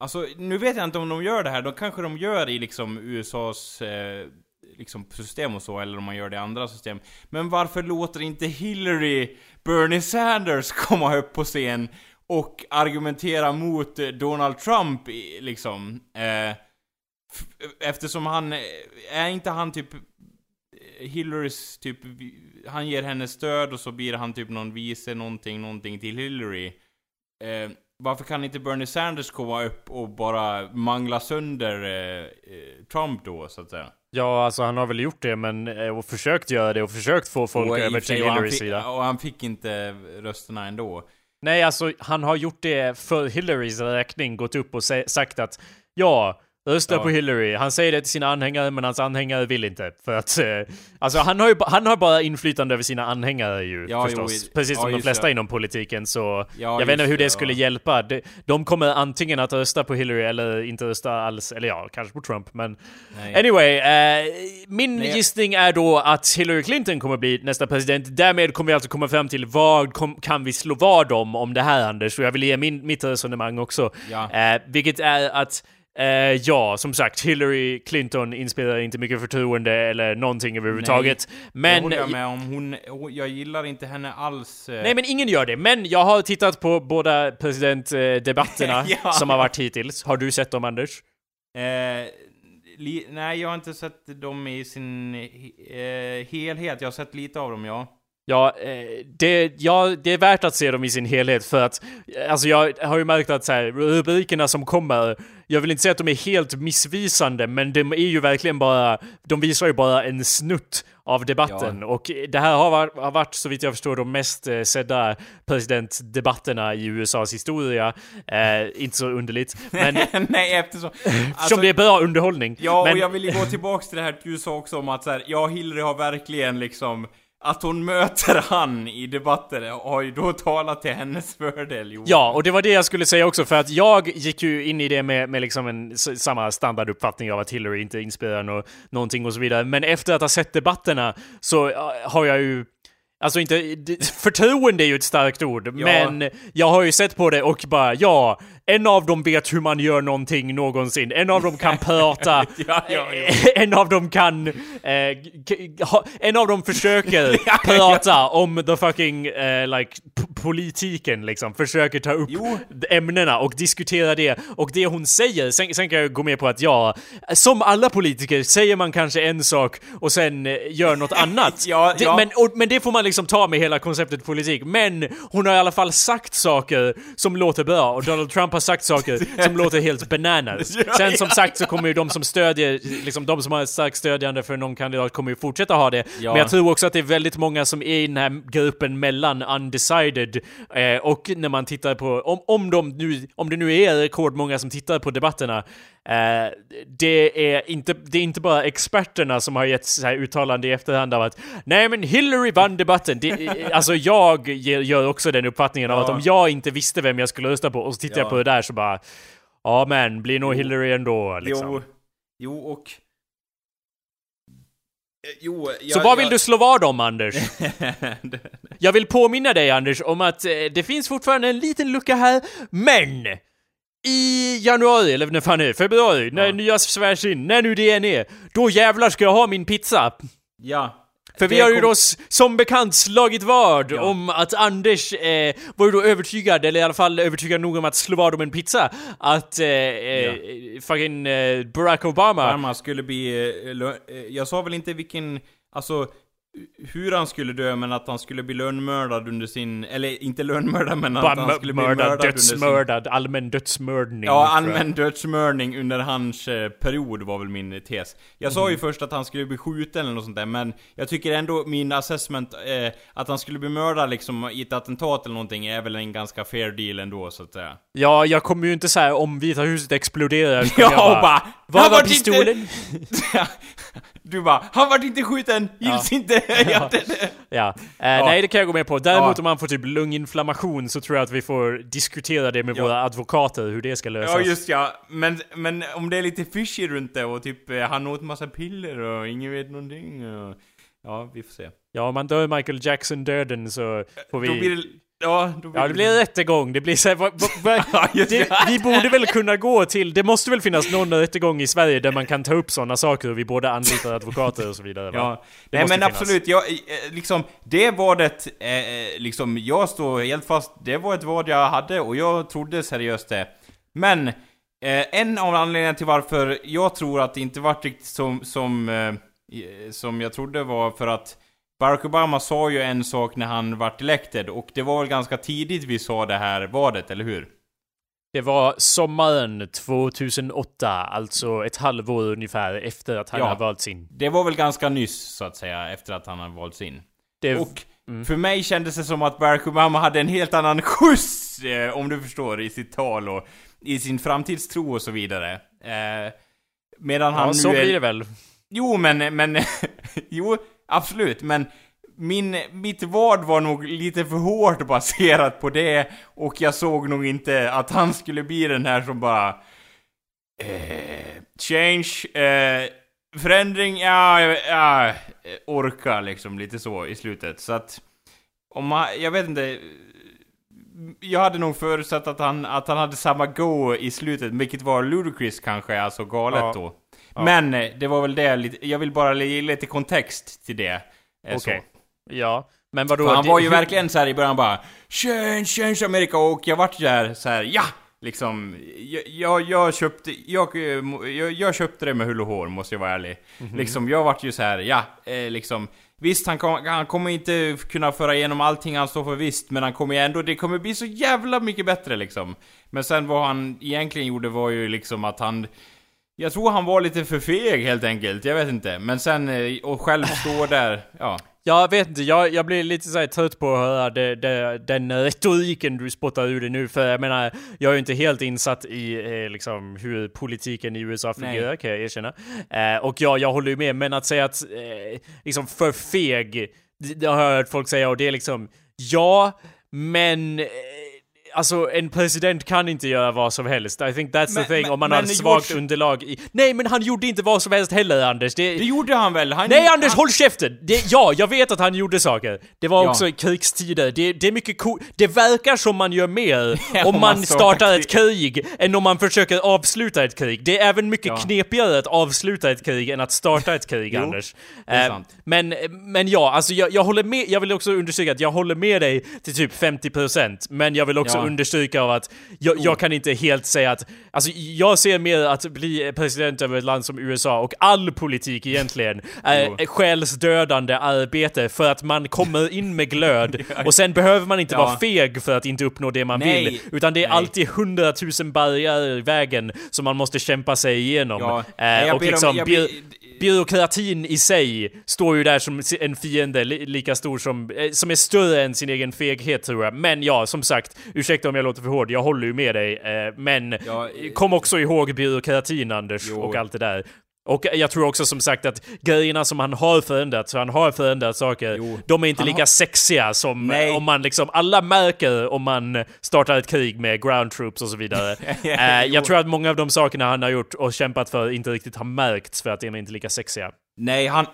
Alltså, nu vet jag inte om de gör det här, då kanske de gör i liksom USAs eh, liksom system och så, eller om man gör det i andra system. Men varför låter inte Hillary Bernie Sanders (laughs) komma upp på scen och argumentera mot Donald Trump, liksom? Eh, eftersom han, eh, är inte han typ eh, Hillarys typ, han ger henne stöd och så blir han typ någon vice någonting, någonting till Hillary. Eh, varför kan inte Bernie Sanders komma upp och bara mangla sönder eh, eh Trump då, så att säga? Ja, alltså han har väl gjort det, men eh, och försökt göra det och försökt få folk Och över till Hillarys sida. Och han fick inte rösterna ändå. Nej, alltså han har gjort det för Hillarys räkning, gått upp och sagt att ja, rösta Ja. på Hillary. Han säger det till sina anhängare, men hans anhängare vill inte. För att, eh, alltså han har ju han har bara inflytande över sina anhängare ju, Ja, förstås. jo, Precis ja, som de flesta det. inom politiken, så Ja, jag vet inte hur det, det, skulle hjälpa. De, de kommer antingen att rösta på Hillary eller inte rösta alls, eller ja, kanske på Trump, men Nej. Anyway, eh, min Nej. gissning är då att Hillary Clinton kommer bli nästa president. Därmed kommer vi alltså komma fram till vad kom, kan vi slå vad om om det här Anders? Och jag vill ge min, mitt resonemang också. Eh, vilket är att Eh, ja, som sagt, Hillary Clinton inspirerar inte mycket förtroende eller någonting överhuvudtaget. det Men... håller jag med om. Hon, hon, jag gillar inte henne alls. eh. Nej men ingen gör det, men jag har tittat på båda presidentdebatterna (laughs) Ja. som har varit hittills. Har du sett dem Anders? Li, nej, jag har inte sett dem i sin helhet. Jag har sett lite av dem, ja. Ja, eh, det, ja, det är värt att se dem i sin helhet för att, eh, alltså jag har ju märkt att så här, rubrikerna som kommer, jag vill inte säga att de är helt missvisande, men de är ju verkligen bara, de visar ju bara en snutt av debatten. Och det här har varit, har varit, så vitt jag förstår, de mest eh, sedda presidentdebatterna i USAs historia. Eh, inte så underligt, men (laughs) nej, eftersom... Alltså, det är bra underhållning. ja, men, och jag vill ju gå tillbaks till det här du sa också om att så här, ja, Hillary har verkligen liksom... Att hon möter han i debatter har ju då talat till hennes fördel, jo. Ja, och det var det jag skulle säga också, för att jag gick ju in i det med, med liksom en samma standarduppfattning av att Hillary inte inspirerar no någonting och så vidare. Men efter att ha sett debatterna så äh, har jag ju Alltså inte, (laughs) förtroende är ju ett starkt ord, men jag har ju sett på det och bara ja, en av dem vet hur man gör någonting någonsin, en av dem kan prata, (laughs) Ja, ja, ja. en av dem kan, eh, en av dem försöker (laughs) prata om the fucking, eh, like, politiken liksom, försöker ta upp Jo. ämnena och diskutera det. Och det hon säger, sen, sen kan jag gå med på att ja, som alla politiker säger man kanske en sak och sen eh, gör något (laughs) annat. Det. Men, och, men det får man liksom ta med hela konceptet politik. Men hon har i alla fall sagt saker som låter bra och Donald Trump har sagt saker som låter helt bananas. (laughs) Sen som sagt så kommer ju de som stödjer, liksom de som har starkt stödjande för någon kandidat kommer ju fortsätta ha det. Ja. Men jag tror också att det är väldigt många som är i den här gruppen mellan undecided eh, och när man tittar på, om, om, de nu, om det nu är rekordmånga som tittar på debatterna, eh, det, är inte, det är inte bara experterna som har gett så här uttalande i efterhand av att nej men Hillary vann debatten. Det, alltså jag gör också den uppfattningen av Ja. att om jag inte visste vem jag skulle rösta på och så tittar jag Ja. på det där så bara Ja men, blir nog Hillary ändå liksom. Jo, jo och... Eh, Jo, jag, Så vad vill jag- du slå vad om Anders? (laughs) Jag vill påminna dig Anders om att eh, det finns fortfarande en liten lucka här, men i januari, eller när fan det är, februari, när Ja. nya svärs in, när nu det än är, då jävlar ska jag ha min pizza. Ja. För vi har ju då som bekant slagit vad Ja. om att Anders eh, var ju då övertygad, eller i alla fall övertygad nog om att slå vad om en pizza, att eh, eh, fucking eh, Barack Obama Obama skulle bli... eh, eh, Jag sa väl inte vilken... Alltså... hur han skulle dö, men att han skulle bli lönnmördad under sin... Eller inte lönnmördad, men att Bara han skulle bli mördad, mördad under sin... dödsmördad, allmän dödsmördning. Ja, allmän dödsmördning under hans eh, period var väl min tes. Jag sa ju först att han skulle bli skjuten eller något sånt där, men jag tycker ändå min assessment, eh, att han skulle bli mördad liksom i ett attentat eller någonting, är väl en ganska fair deal ändå, så att säga. Ja, jag kommer ju inte säga om Vita huset exploderar. Ja, jag och bara... Var "Han var pistolen? (laughs) Inte... du bara, han vart inte skjuten, gills inte! (laughs) ja, det, det. Ja. Eh, Nej, det kan jag gå med på. Däremot om man får typ lunginflammation så tror jag att vi får diskutera det med våra advokater, hur det ska lösas. Ja just ja, men, men om det är lite fishy runt det och typ eh, han åt massa piller och ingen vet någonting och, Ja, vi får se. Ja, om man dör Michael Jackson-döden så får vi... Då blir det... Ja, då blir Ja, det blir rättegång. Det blir så här, va, va, va, det. Vi borde väl kunna gå till... Det måste väl finnas någon rättegång i Sverige där man kan ta upp sådana saker och vi både anlitar advokater och så vidare? Ja, nej men finnas. absolut, jag, eh, liksom, det vadet, eh, liksom, jag står helt fast, det var ett vad jag hade och jag trodde seriöst det. Men, eh, en av anledningarna till varför jag tror att det inte vart riktigt som, som, eh, som jag trodde var för att Barack Obama sa ju en sak när han vart elected och det var väl ganska tidigt vi sa det här vadet, eller hur? Det var sommaren 2008, alltså ett halvår ungefär efter att han Ja. har valts in. Det var väl ganska nyss, så att säga, efter att han hade valts in. Det, Och för mig kändes det som att Barack Obama hade en helt annan (laughs) skjuts, eh, om du förstår, i sitt tal och i sin framtidstro och så vidare. Eh, medan han ja, nu så är... blir det väl. Jo, men, men, (laughs) jo, absolut, men min, mitt vad var nog lite för hårt baserat på det och jag såg nog inte att han skulle bli den här som bara... Eh, change, eh, förändring, ja, ja, eh, orka liksom lite så i slutet. Så att, om man, jag vet inte, jag hade nog förutsatt att han, att han hade samma go i slutet, vilket var ludicrous kanske, alltså galet Ja. då. Men eh, det var väl det, jag vill bara ge lite kontext till det. eh. Okej. Ja. Men vadå? För han var ju hur- verkligen så här i början bara Change, change America och jag vart där så här, ja! Liksom, jag, jag, jag köpte, jag, jag, jag köpte det med hull och hår, måste jag vara ärlig. Mhm. Liksom, jag vart ju så här, ja, eh, liksom Visst, han, kom, han kommer inte kunna föra igenom allting han står för visst, men han kommer ju ändå, det kommer bli så jävla mycket bättre liksom. Men sen vad han egentligen gjorde var ju liksom att han jag tror han var lite för feg helt enkelt, jag vet inte. Men sen, eh, och själv stå där, ja. Jag vet inte, jag, jag blir lite så här trött på att höra det, det, den retoriken du spottar ur dig nu. För jag menar, jag är ju inte helt insatt i eh, liksom, hur politiken i USA fungerar, Nej. kan jag erkänna. Eh, och ja, jag håller ju med, men att säga att eh, liksom för feg, det, det har jag hört folk säga och det är liksom, ja, men eh, Alltså en president kan inte göra vad som helst. I think that's Men- the thing. men- om man har svagt George- underlag i... Nej men han gjorde inte vad som helst heller Anders. Det, Det gjorde han väl? Han, Nej Anders, han, håll käften! Det, ja, jag vet att han gjorde saker. Det var Ja. också i krigstider. Det, det är mycket coolt. Det verkar som man gör mer (laughs) Ja, om man startar ett krig än om man försöker avsluta ett krig. Det är även mycket Ja. knepigare att avsluta ett krig än att starta ett krig, (laughs) Jo, Anders. det är Eh, sant. Men, men ja, alltså jag, jag håller med, jag vill också understryka att jag håller med dig till typ 50% men jag vill också. Understryka av att jag, jag kan inte helt säga att, alltså jag ser mer att bli president över ett land som USA och all politik egentligen (laughs) är själsdödande arbete för att man kommer in med glöd (laughs) och sen behöver man inte Ja. vara feg för att inte uppnå det man Nej. vill utan det är Nej. alltid hundratusen barriärer i vägen som man måste kämpa sig igenom. Ja. Eh, och ber om- liksom jag ber- byråkratin i sig står ju där som en fiende li- lika stor som, eh, som är större än sin egen feghet tror jag. Men ja, som sagt, ursäkta om jag låter för hård, jag håller ju med dig. Eh, men Ja, eh, kom också ihåg byråkratin Anders Jo. och allt det där. Och jag tror också som sagt att grejerna som han har förändrat, så han har förändrat saker, Jo. de är inte Han lika har- sexiga som Nej. om man liksom, alla märker om man startar ett krig med ground troops och så vidare. (laughs) eh, Jo. jag tror att många av de sakerna han har gjort och kämpat för inte riktigt har märkts för att de är inte lika sexiga. Nej, han...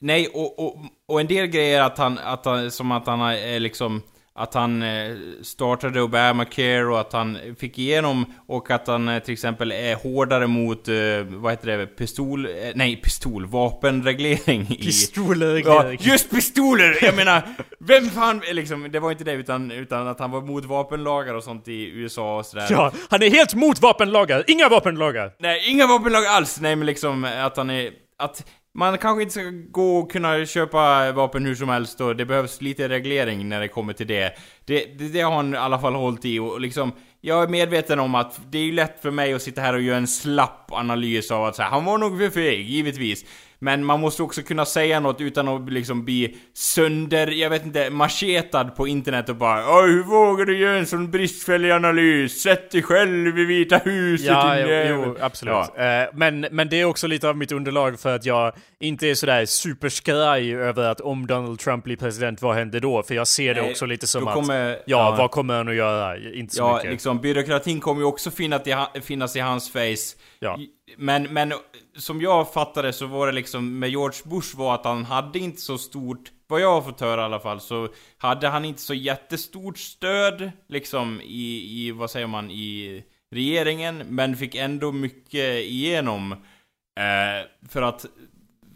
Nej, och, och, och en del grejer att han, att han, som att han är liksom... Att han eh, startade Obamacare och att han fick igenom och att han eh, till exempel är hårdare mot, eh, vad heter det, pistol... Nej, pistol, vapenreglering i... Pistoler, Ja, just pistoler! Jag menar, vem fan, liksom, det var inte det utan, utan att han var mot vapenlagar och sånt i USA och sådär. Ja, han är helt mot vapenlagar! Inga vapenlagar! Nej, inga vapenlag alls! Nej men liksom att han är... Att man kanske inte ska gå och kunna köpa vapen hur som helst och det behövs lite reglering när det kommer till det. Det, det, det har han i alla fall hållit i och liksom jag är medveten om att det är lätt för mig att sitta här och göra en slapp analys av att säga han var nog för feg, givetvis. Men man måste också kunna säga något utan att liksom bli sönder, jag vet inte, machetad på internet och bara hur vågar du göra en sån bristfällig analys? Sätt dig själv i Vita huset Ja, din jo, jävel." jo absolut. Ja. Eh, men, men det är också lite av mitt underlag för att jag inte är sådär superskraj över att om Donald Trump blir president, vad händer då? För jag ser det Nej, också lite som då att, kommer- ja, ja. vad kommer han att göra? Inte så Ja, mycket. liksom byråkratin kommer ju också finnas i, finnas i hans face. Ja. Men, men som jag fattade så var det liksom med George Bush var att han hade inte så stort, vad jag har fått höra i alla fall, så hade han inte så jättestort stöd liksom i, i vad säger man, i regeringen, men fick ändå mycket igenom. Eh, för att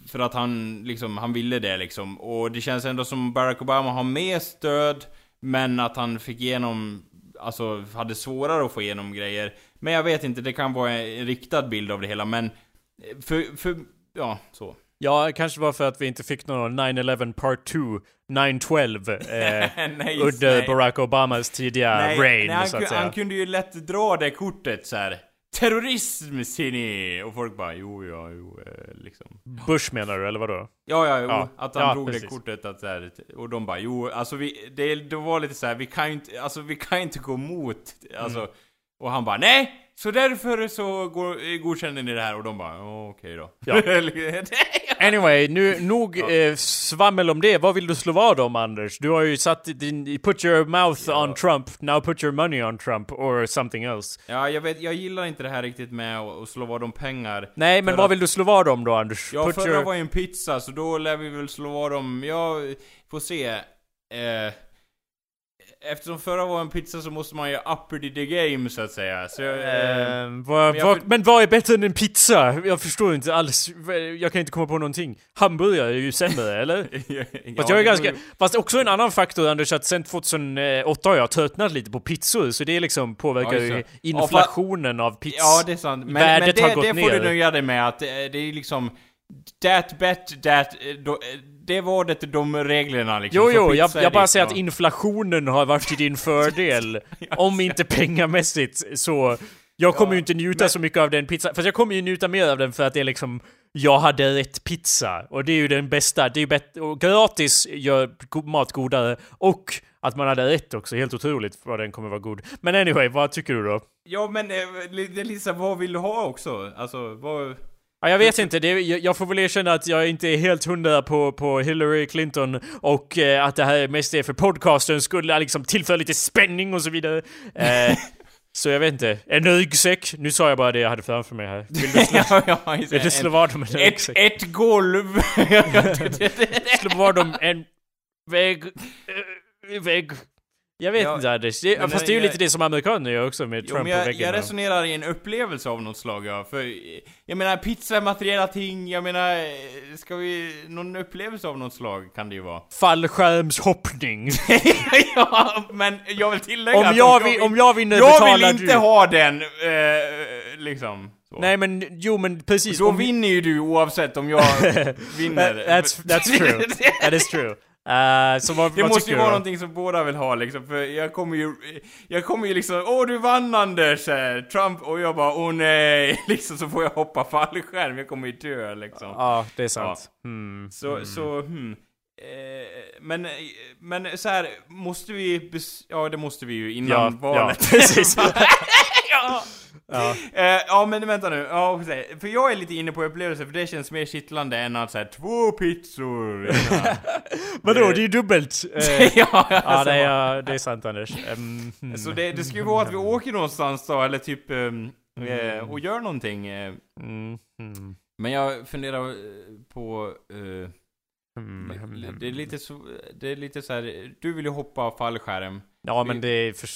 för att han liksom, han ville det liksom. Och det känns ändå som Barack Obama har mer stöd, men att han fick igenom, alltså hade svårare att få igenom grejer. Men jag vet inte, det kan vara en riktad bild av det hela, men för, för, ja, så. Ja, kanske var för att vi inte fick någon 9-11 part 2, 9-12, (laughs) eh, nej, under nej. Barack Obamas tidiga nej, reign, nej, han, så att säga. han kunde ju lätt dra det kortet så här. Terrorism ser ni! Och folk bara jo, ja, jo, eh, liksom. Bush menar du, eller vadå? Ja, ja, jo, Ja. att han Ja, drog precis. det kortet att så här, och de bara jo, alltså vi, det, det var lite så här, vi kan ju inte, alltså vi kan inte gå emot, alltså, Mm. och han bara nej! Så därför så går, godkänner ni det här och de bara "Ja, okej då. Ja. (laughs) (laughs) Ja. Anyway, nu nog eh, svammel om det. Vad vill du slå vad om Anders? Du har ju satt din... Put your mouth on Trump, now put your money on Trump, or something else. ja, jag vet, jag gillar inte det här riktigt med att, slå vad om pengar. Nej, men vad att- vill du slå vad om då Anders? Ja, put förra your... var ju en pizza, så då lär vi väl slå vad om, ja, får se. Eh, eftersom förra var en pizza så måste man ju upper the game så att säga. Så, jag, eh, Eh, vad, men jag vad, för- men vad är bättre än en pizza? Jag förstår inte alls. Jag kan inte komma på någonting. Hamburgare är ju sämre, (laughs) eller? Fast jag är ganska, fast också en annan faktor Anders, att sen 2008 har jag tröttnat lite på pizzor, så det liksom påverkar Ja, ju det. inflationen av pizza. Ja, det är sant. Men, men det, har gått det får ner. du nöja dig med att eh, det är liksom... That bet, that... eh, då- eh, Det var det de reglerna liksom. Jo, jo, jag, jag bara säger ja. att inflationen har varit till din fördel. (laughs) om inte pengamässigt så... Jag kommer ju inte njuta men- så mycket av den pizzan, fast jag kommer ju njuta mer av den för att det är liksom... Jag hade rätt pizza, och det är ju den bästa. Det är ju bättre, gratis gör mat godare, och att man hade rätt också, helt otroligt vad den kommer vara god. Men anyway, vad tycker du då? Ja, men eh, li- det är lite så här, vad vill du ha också? Alltså, vad... Ja, jag vet inte, det jag, får väl erkänna att jag inte är helt hundra på, på Hillary Clinton och eh, att det här mest är för podcasten skulle liksom tillföra lite spänning och så vidare. Eh, (laughs) så jag vet inte. En ryggsäck, nu sa jag bara det jag hade framför mig här. Vill du (laughs) slå, ja, ja, vill du slå vad om en ett, ryggsäck? ett golv! (laughs) Slå vad om en vägg... eh, vägg... Jag vet Ja, inte Anders, det, fast det är ju jag- lite det som amerikaner gör också med Jo, Trump men på jag, väggen. jag resonerar i en upplevelse av något slag ja, för jag menar pizza, materiella ting, jag menar, ska vi, någon upplevelse av något slag kan det ju vara. Fallskärmshoppning. (laughs) ja, men jag vill tillägga om, att jag, om vi, om jag vinner jag betalar vill inte du. ha den, eh, liksom. Så. Nej men, jo men precis. Då om vi- vinner ju du oavsett om jag (laughs) vinner. That- that's, that's true. (laughs) That is true. Uh, så vad, Det vad måste ju vara då? någonting som båda vill ha liksom, för jag kommer ju, jag kommer ju liksom, åh du vann Anders, Trump, och jag bara, åh nej, (laughs) liksom så får jag hoppa fallskärm, jag kommer ju dö liksom. Ja, det är sant. Hmm. Så, så, hmm. Eh, men, men så här, måste vi, ja det måste vi ju innan Ja, ja, valet. (laughs) (laughs) precis. ja. Ja. Eh, ja men vänta nu, ja, för jag är lite inne på upplevelser för det känns mer kittlande än att säga två pizzor. (laughs) Vadå, det är ju dubbelt. Eh, (laughs) ja, ja, det är, det är sant Anders. Um, hmm. Så det, det ju vara att vi åker någonstans då, eller typ, ehm, eh, och gör någonting. Mm, Men jag funderar på, hmm. det är lite så, det är lite så här, du vill ju hoppa fallskärm. Ja, men det är för,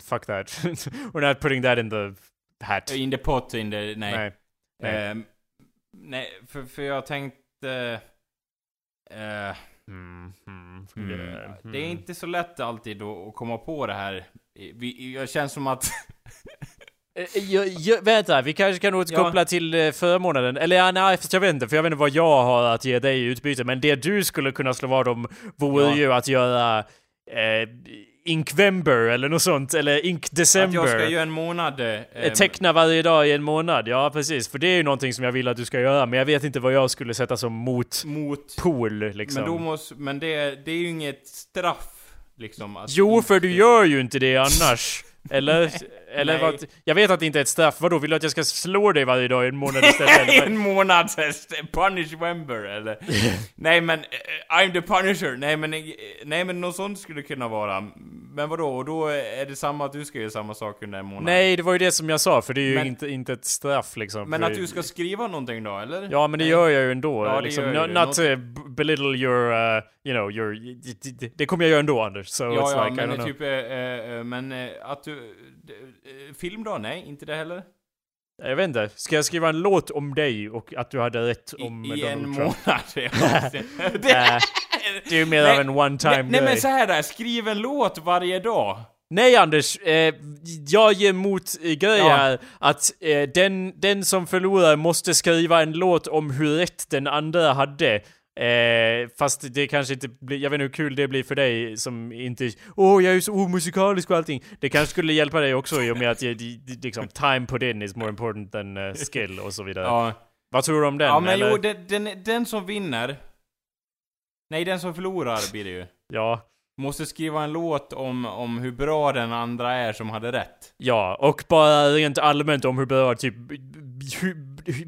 fuck that. (laughs) We're not putting that in the hat. In the pot, in the, nej. Nej. Nej. Ehm, nej, för, för jag tänkte... eh, Mm, mm, mm, yeah, Det är mm. inte så lätt alltid att, komma på det här. Vi, jag känns som att... (laughs) Eh, jag, jag, vänta, vi kanske kan återkoppla till eh, förmånaden. Eller ja, nej, fast jag vet inte, för jag vet inte vad jag har att ge dig i utbyte. Men det du skulle kunna slå vad om vore Ja. ju att göra eh, Inkvember eller något sånt. Eller Ink Att December. jag ska göra en månad... Eh, Eh, Teckna varje dag i en månad, ja precis. För det är ju någonting som jag vill att du ska göra, men jag vet inte vad jag skulle sätta som motpol mot... liksom. Men då måste... Men det, det är ju inget straff, liksom. Att Jo, för du gör ju inte det annars. Eller? (laughs) Eller Nej. vad? Jag vet att det inte är ett straff. Vadå, vill du att jag ska slå dig varje dag i en månad istället? (laughs) eller? en månad punish Wember eller? (laughs) nej men, eh, I'm the punisher. Nej men, eh, nej men något sånt skulle det kunna vara. Men vadå, och då är det samma att du ska göra samma sak under en månad? Nej, det var ju det som jag sa, för det är ju Men- inte, inte ett straff liksom. Men att du ska skriva någonting då, eller? Ja, men det Nej. gör jag ju ändå. Ja, det liksom. gör Not, b- belittle your, uh, you know, your... Det, kommer jag göra ändå, Anders. So Ja, it's ja, like, I don't men know. typ, eh, men att du... eh, film då? Nej, inte det heller? Jag vet inte. Ska jag skriva en låt om dig och att du hade rätt I, om i Donald en Trump? månad? Det, (laughs) det är mer Nej, av en one-time nej, nej grej. men så här där, skriv en låt varje dag. Nej Anders, eh, jag ger emot eh, grejer Ja. här att eh, den, den som förlorar måste skriva en låt om hur rätt den andra hade. Eh, fast det kanske inte blir, jag vet inte hur kul det blir för dig som inte, åh jag är så omusikalisk och allting. Det kanske skulle hjälpa dig också i och med att det, liksom, time put in is more important than uh, skill och så vidare. Ja, Vad tror du om den? ja men eller? jo, den, den, den som vinner... Nej, den som förlorar blir det ju. Ja. Måste skriva en låt om, om hur bra den andra är som hade rätt. Ja, och bara rent allmänt om hur bra typ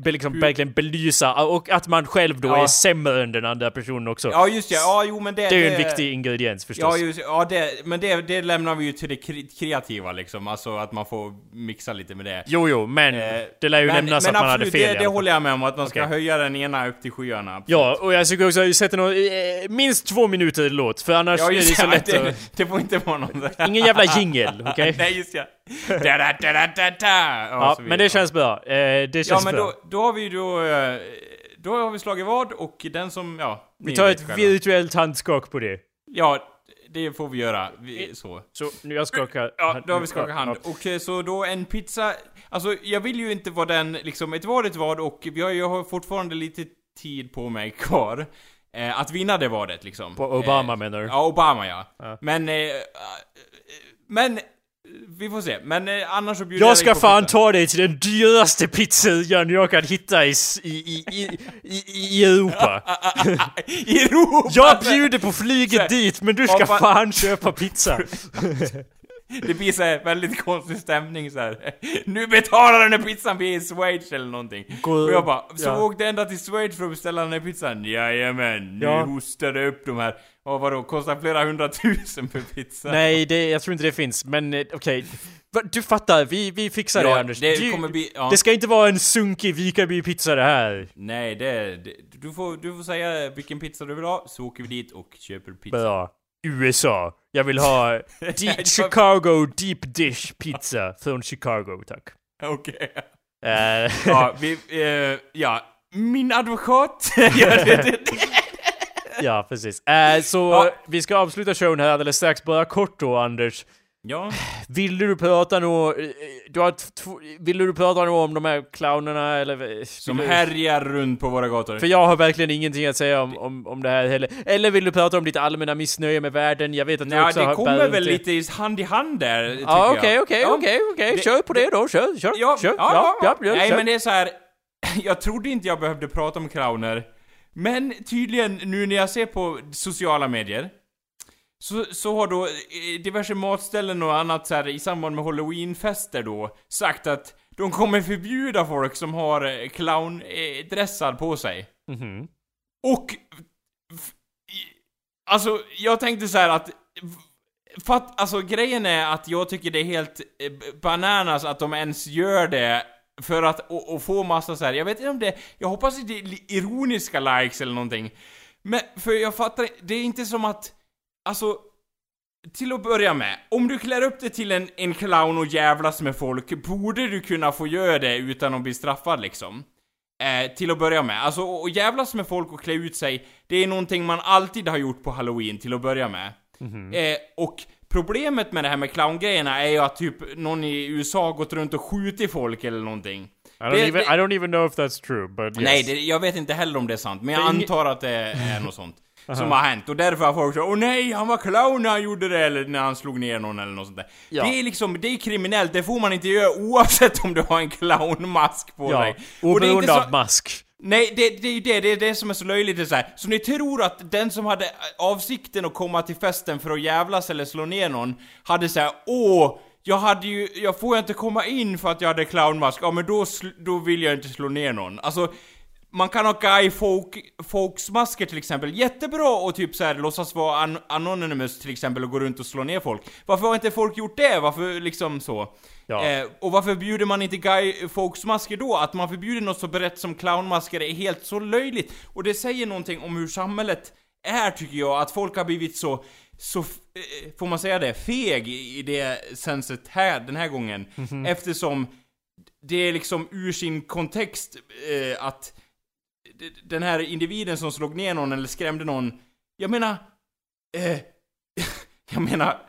liksom verkligen belysa och att man själv då Ja. är sämre än den andra personen också. Ja, just ja. Ja, jo men det... det är ju en viktig ingrediens förstås. Ja, just, ja det, men det, det lämnar vi ju till det kre- kreativa liksom. Alltså att man får mixa lite med det. Jo, jo, men Eh, det lär ju men, nämnas men att man absolut, hade fel i det, det håller jag med om. Att man ska Okej. höja den ena upp till skyarna. absolut. Ja, och jag tycker också jag sätter någon, eh, minst två minuter låt, för annars Ja, är det just så ja, lätt (laughs) det, att... det får inte vara någon. Ingen jävla jingel, okej? (laughs) Nej, just ja. Da, da, da, da, da. Ja, men det känns bra. Eh, det Ja, känns men bra. då, då har vi ju då... eh, Då har vi slagit vad och den som, ja... Vi tar ett själva. virtuellt handskak på det. Ja, det får vi göra. Vi, så. Så, nu jag skakar... Ja, då har vi skakat hand. Ja. Och eh, så då en pizza... Alltså, jag vill ju inte vara den, liksom, ett vad ett vad och vi har, jag har fortfarande lite tid på mig kvar. Eh, att vinna det vadet liksom. På Obama eh, menar du? Ja, Obama ja. Ja. Men, eh, eh, men, eh, vi får se. Men eh, annars så bjuder Jag dig ska på fan pizza. ta dig till den dyraste pizzerian jag kan hitta i, i, i, i, i, Europa. (laughs) I Europa! Jag bjuder på flyget dit, men du ska man- fan köpa pizza. (laughs) Det blir så här väldigt konstig stämning så här. Nu betalar den här pizzan vi är i Schweiz eller någonting. Gå- och jag bara, så ja. åkte ända till Schweiz för att beställa den här pizzan? Jajamän, nu Ja. hostade upp de här. Och vadå, kostar flera hundratusen för pizza? Nej, det, jag tror inte det finns, men eh, okej. Va, Du fattar, vi, vi fixar det ja, Anders. det du, kommer bli, ja. det ska inte vara en sunkig Vikaby-pizza det här. Nej, det, det du, får, du får säga vilken pizza du vill ha, så åker vi dit och köper pizza. Bra. USA. Jag vill ha (laughs) deep, Ja. Chicago deep dish pizza från Chicago, tack. Okej. Eh, Ja, vi, eh, ja. Min advokat gör det, det, (laughs) det. Ja, precis. Eh, så Ja. vi ska avsluta showen här alldeles strax. Bara kort då, Anders. Ja. Vill du prata nå... eh, Du har vill du prata nå om de här clownerna eller... Som du- härjar runt på våra gator. För jag har verkligen ingenting att säga om, om, om det här heller. Eller vill du prata om ditt allmänna missnöje med världen? Jag vet att du Ja, också det har kommer bär väl inte- lite hand i hand där, Ja, okej, okej, Ja. okej, okej. Det- Kör på det då, kör, kör, Ja, kör. ja, ja, ja. ja, Nej, men det är så här. (laughs) Jag trodde inte jag behövde prata om clowner. Men tydligen, nu när jag ser på sociala medier, så, så har då eh, diverse matställen och annat så här, i samband med halloweenfester då, sagt att de kommer förbjuda folk som har eh, clowndressar på sig. Mhm. Och... f- i- Alltså, jag tänkte så här att... Fatt, alltså grejen är att jag tycker det är helt eh, bananas att de ens gör det för att och, och få massa så här. jag vet inte om det, jag hoppas att det är ironiska likes eller någonting. Men, för jag fattar det är inte som att, alltså, till att börja med, om du klär upp dig till en, en clown och jävlas med folk, borde du kunna få göra det utan att bli straffad liksom. Eh, till att börja med. Alltså, och jävlas med folk och klä ut sig, det är någonting man alltid har gjort på halloween till att börja med. Eh, och problemet med det här med clowngrejerna är ju att typ någon i USA har gått runt och skjutit folk eller någonting. I don't, Det- even, det- I don't even know if that's true, but yes. Nej, det, jag vet inte heller om det är sant, men jag antar att det är något sånt. (laughs) Som har hänt, och därför har folk sagt Åh nej, han var clown när han gjorde det, eller när han slog ner någon eller något sånt där. Ja. Det är liksom, det är kriminellt, det får man inte göra oavsett om du har en clownmask på Ja, dig. Oberoende av mask. Nej, det, det är ju det, det är det som är så löjligt, det är så, här. så ni tror att den som hade eh, avsikten att komma till festen för att jävlas eller slå ner någon, hade såhär åh, jag hade ju, jag får jag inte komma in för att jag hade clownmask, ja men då, då vill jag inte slå ner någon. Alltså, man kan ha guy folk, folksmasker till exempel, jättebra och typ såhär låtsas vara an anonymous till exempel och gå runt och slå ner folk. Varför har inte folk gjort det? Varför liksom så? Ja. Eh, och varför förbjuder man inte guy folksmasker då? Att man förbjuder något så brett som clownmasker är helt så löjligt. Och det säger någonting om hur samhället är tycker jag, att folk har blivit så, så, f- eh, får man säga det, feg i i det senset här, den här gången. Eftersom det är liksom ur sin kontext eh, att den här individen som slog ner någon eller skrämde någon, jag menar, eh, (laughs) jag menar,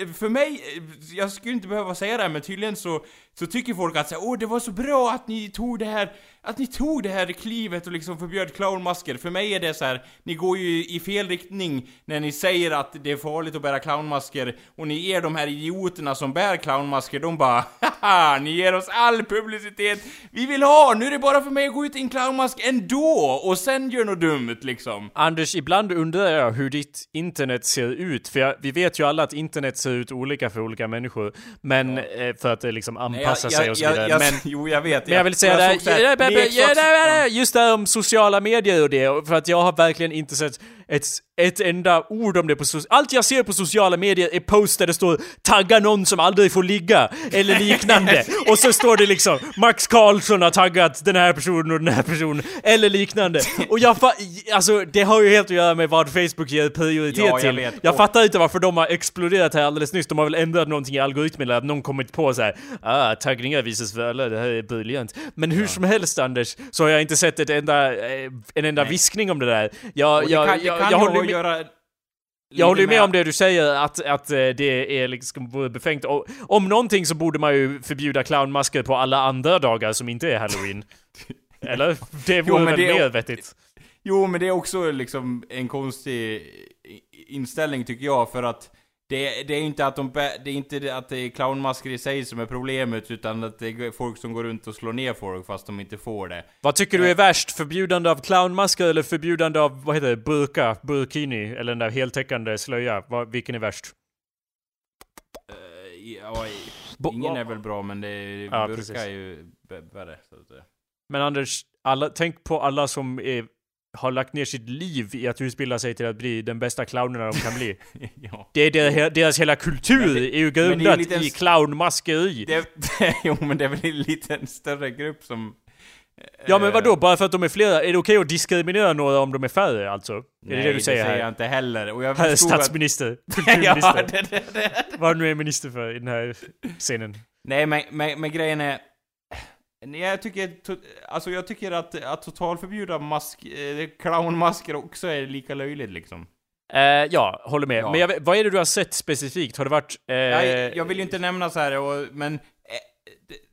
eh, för mig, eh, jag skulle inte behöva säga det här, men tydligen så, så tycker folk att så åh det var så bra att ni tog det här, att ni tog det här klivet och liksom förbjöd clownmasker. För mig är det så här, ni går ju i fel riktning när ni säger att det är farligt att bära clownmasker och ni ger de här idioterna som bär clownmasker, de bara haha, ni ger oss all publicitet vi vill ha, nu är det bara för mig att gå ut i en clownmask ändå och sen gör något dumt liksom. Anders, ibland undrar jag hur ditt internet ser ut. För jag, vi vet ju alla att internet ser ut olika för olika människor. Men, eh, för att det liksom anpassar sig och så vidare. jag, men, (laughs) jo, jag vet. men jag vill säga det ja, ja, ja, ja, ja, just det här om sociala medier och det. För att jag har verkligen inte sett ett, ett enda ord om det på so- Allt jag ser på sociala medier är posts där det står 'tagga någon som aldrig får ligga' eller liknande. (laughs) och så står det liksom 'Max Karlsson har taggat den här personen och den här personen' eller liknande. Och jag fa- alltså det har ju helt att göra med vad Facebook ger prioritet Ja, jag till. vet. jag fattar inte varför de har exploderat här alldeles nyss. De har väl ändrat någonting i algoritmen eller att någon kommit på så här. ah, taggningar visas för alla, det här är briljant. Men hur som helst Anders, så har jag inte sett ett enda, eh, en enda viskning om det där. Jag, Och det jag, kan, det jag, kan jag ju håller med, göra... jag håller med om det du säger, att, att eh, det är liksom befängt. Och, om någonting så borde man ju förbjuda clownmasker på alla andra dagar som inte är halloween. (laughs) Eller? Det vore väl det mer vettigt? Jo, men det är också liksom en konstig inställning tycker jag, för att det, det är inte att de det är inte att det är clownmasker i sig som är problemet, utan att det är folk som går runt och slår ner folk fast de inte får det. Vad tycker du är värst? Förbjudande av clownmasker eller förbjudande av, vad heter det, burka, burkini? Eller den där heltäckande slöja? Vilken är värst? Eh, ja, ingen är väl bra, men det är, Ja, burka precis. är ju värre. Men Anders, alla, tänk på alla som är, har lagt ner sitt liv i att utbilda sig till att bli den bästa clownerna de kan bli. (laughs) ja. Det är deras, deras hela kultur det- är ju det är grundat lite en i clownmaskeri. Det, (laughs) jo, men det är väl en liten större grupp som... Ja men eh, vadå, bara för att de är flera, är det okej att diskriminera några om de är färre alltså? Är Nej, det det du säger det säger jag inte heller. Och jag Herr förstod att- statsminister, (laughs) ja, kulturminister, det, det, det. vad du nu är minister för i den här scenen. Nej, men, men, men grejen är... Nej, jag tycker, alltså jag tycker att, att totalförbjuda mask, eh, clownmasker också är lika löjligt liksom. Eh, ja, håller med. Ja. Men jag, vad är det du har sett specifikt? Har det varit... Eh, jag, jag vill ju inte nämna så här, och, men... Eh,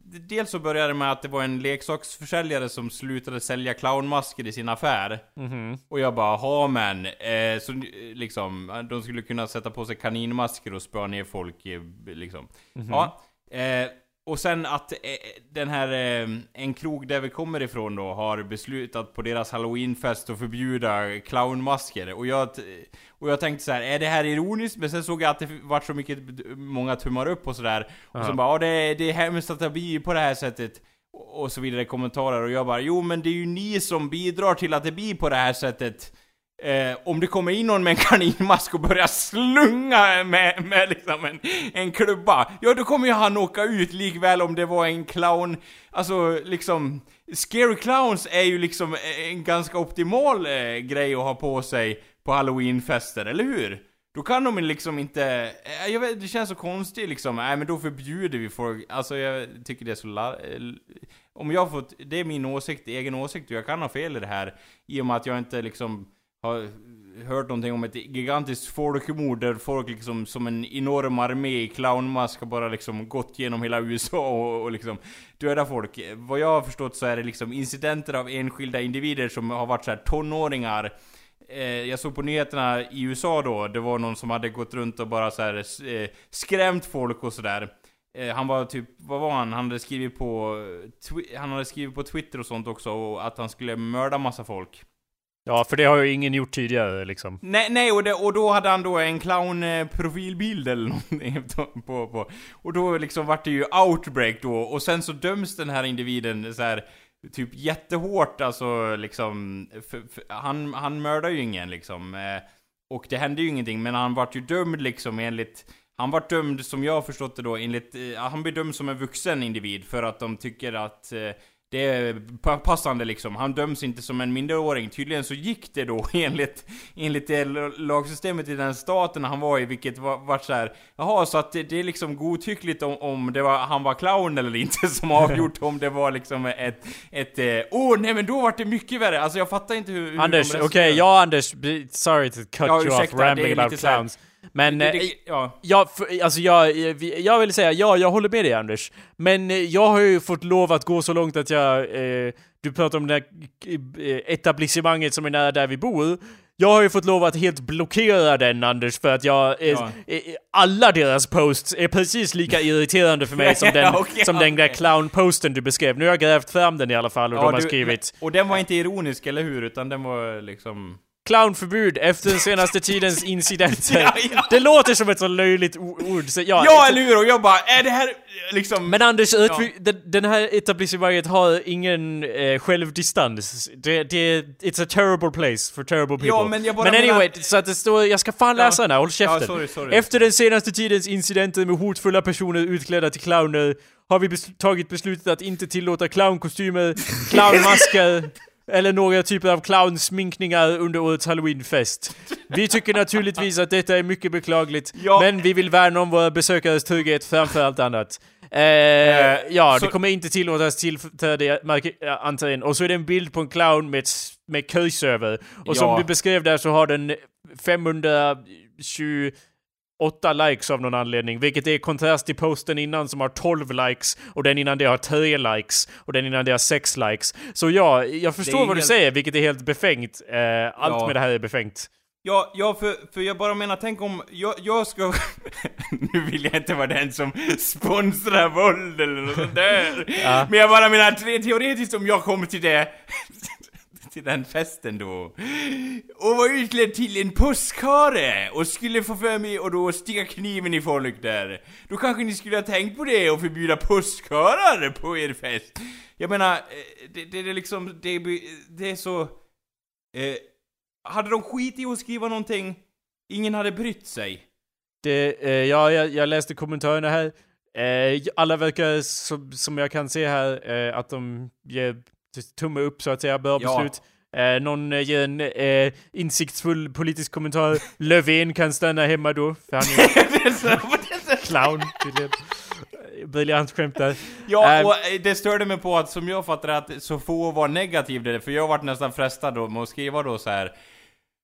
dels så började det med att det var en leksaksförsäljare som slutade sälja clownmasker i sin affär. mhm. Och jag bara, ha men, eh, så liksom, de skulle kunna sätta på sig kaninmasker och spöa ner folk liksom. Ja, eh, och sen att eh, den här, eh, en krog där vi kommer ifrån då, har beslutat på deras halloweenfest att förbjuda clownmasker. Och jag, och jag tänkte så här, är det här ironiskt? Men sen såg jag att det vart så mycket, många tummar upp och sådär. Och så bara, ja det, det är hemskt att det blir på det här sättet. Och så vidare kommentarer och jag bara, jo men det är ju ni som bidrar till att det blir på det här sättet. Eh, om det kommer in någon med en (laughs) kaninmask och börjar slunga med, med liksom en, en klubba, ja då kommer ju han åka ut likväl om det var en clown, alltså liksom, scary clowns är ju liksom en ganska optimal eh, grej att ha på sig på halloweenfester, eller hur? Då kan de liksom inte, eh, jag vet, det känns så konstigt liksom, nej men då förbjuder vi folk, alltså jag tycker det är så la, eh, om jag har fått, det är min åsikt, egen åsikt och jag kan ha fel i det här, i och med att jag inte liksom har hört någonting om ett gigantiskt folkmord där folk liksom som en enorm armé i clownmask har bara liksom gått genom hela USA och, och liksom dödat folk. Vad jag har förstått så är det liksom incidenter av enskilda individer som har varit så här tonåringar eh, jag såg på nyheterna i USA då, det var någon som hade gått runt och bara så här, eh, skrämt folk och sådär. Eh, han var typ, vad var han? Han hade skrivit på, han hade skrivit på Twitter och sånt också, och att han skulle mörda massa folk. Ja, för det har ju ingen gjort tidigare liksom. Nej, nej och, det, och då hade han då en clown-profilbild eh, eller någonting (laughs) på, på. Och då liksom vart det ju outbreak då, och sen så döms den här individen så här typ jättehårt alltså liksom, för, för, han, han mördar ju ingen liksom. Eh, och det hände ju ingenting, men han vart ju dömd liksom enligt han vart dömd, som jag har förstått det då, enligt... Eh, han blir dömd som en vuxen individ för att de tycker att eh, det är passande liksom. Han döms inte som en minderåring. Tydligen så gick det då (laughs) enligt, enligt det lagsystemet i den staten han var i, vilket var, var så här. Jaha, så att det, det är liksom godtyckligt om, om det var, han var clown eller inte (laughs) som avgjort om det var liksom ett, ett, eh, åh oh, nej men då var det mycket värre. Alltså jag fattar inte hur... hur Anders, okej, okay, ja Anders, sorry to cut ja, you ursäkta, off rambling about clowns. Men, det, det, eh, ja. Jag, alltså jag, jag vill säga, ja, jag håller med dig Anders. Men eh, jag har ju fått lov att gå så långt att jag, eh, du pratar om det eh, etablissemanget som är nära där vi bor. Jag har ju fått lov att helt blockera den Anders för att jag... Eh, ja. alla deras posts är precis lika (laughs) irriterande för mig som den, okay, som den där clown-posten du beskrev. Nu har jag grävt fram den i alla fall och ja, de har du, skrivit... Och den var inte ironisk, eller hur? Utan den var liksom clownförbud efter den senaste tidens incidenter. (laughs) ja, ja. Det låter som ett så löjligt ord. Så, ja, ja eller hur? Och jag bara, är det här liksom... Men Anders, ja. den, här etablissemanget har ingen eh, självdistans. Det, det, it's a terrible place for terrible people. Ja, men jag bara Men anyway, menar... så att det står, jag ska fan läsa den här, håll käften. Sorry, sorry. Efter den senaste tidens incidenter med hotfulla personer utklädda till clowner har vi bes tagit beslutet att inte tillåta clownkostymer, (laughs) clownmasker eller några typer av clownsminkningar under årets halloweenfest. Vi tycker naturligtvis att detta är mycket beklagligt, ja. men vi vill värna om våra besökares trygghet framför allt annat. Eh, eh, ja, så... det kommer inte tillåtas tillträde entrén. Och så är det en bild på en clown med, med kös över. Och ja. som du beskrev där så har den 520 8 likes av någon anledning, vilket är kontrast till posten innan som har 12 likes och den innan det har 3 likes och den innan det har 6 likes. Så ja, jag förstår vad helt... du säger, vilket är helt befängt. Eh, allt ja. med det här är befängt. Ja, ja för, för jag bara menar, tänk om jag, jag ska... (laughs) nu vill jag inte vara den som sponsrar våld eller något sånt där. Ja. Men jag bara menar, teoretiskt om jag kommer till det till den festen då. Och var utklädd till en postkare och skulle få för mig och då sticka kniven i folk där. Då kanske ni skulle ha tänkt på det och förbjuda påskharar på er fest. Jag menar, eh, det, det, är liksom, det, det är så... Eh, hade de skit i att skriva någonting, ingen hade brytt sig. Det, eh, ja, jag, jag läste kommentarerna här. Eh, alla verkar, som, som jag kan se här, eh, att de ger tumme upp så att säga, bra ja. beslut. Eh, någon eh, ger en eh, insiktsfull politisk kommentar. (laughs) Löfven kan stanna hemma då, för han är (laughs) (laughs) clown tydligen. Briljant skämt där. Ja, um, och eh, det störde mig på att som jag fattar att så få var negativa, för jag varit nästan frestad då med att skriva då så här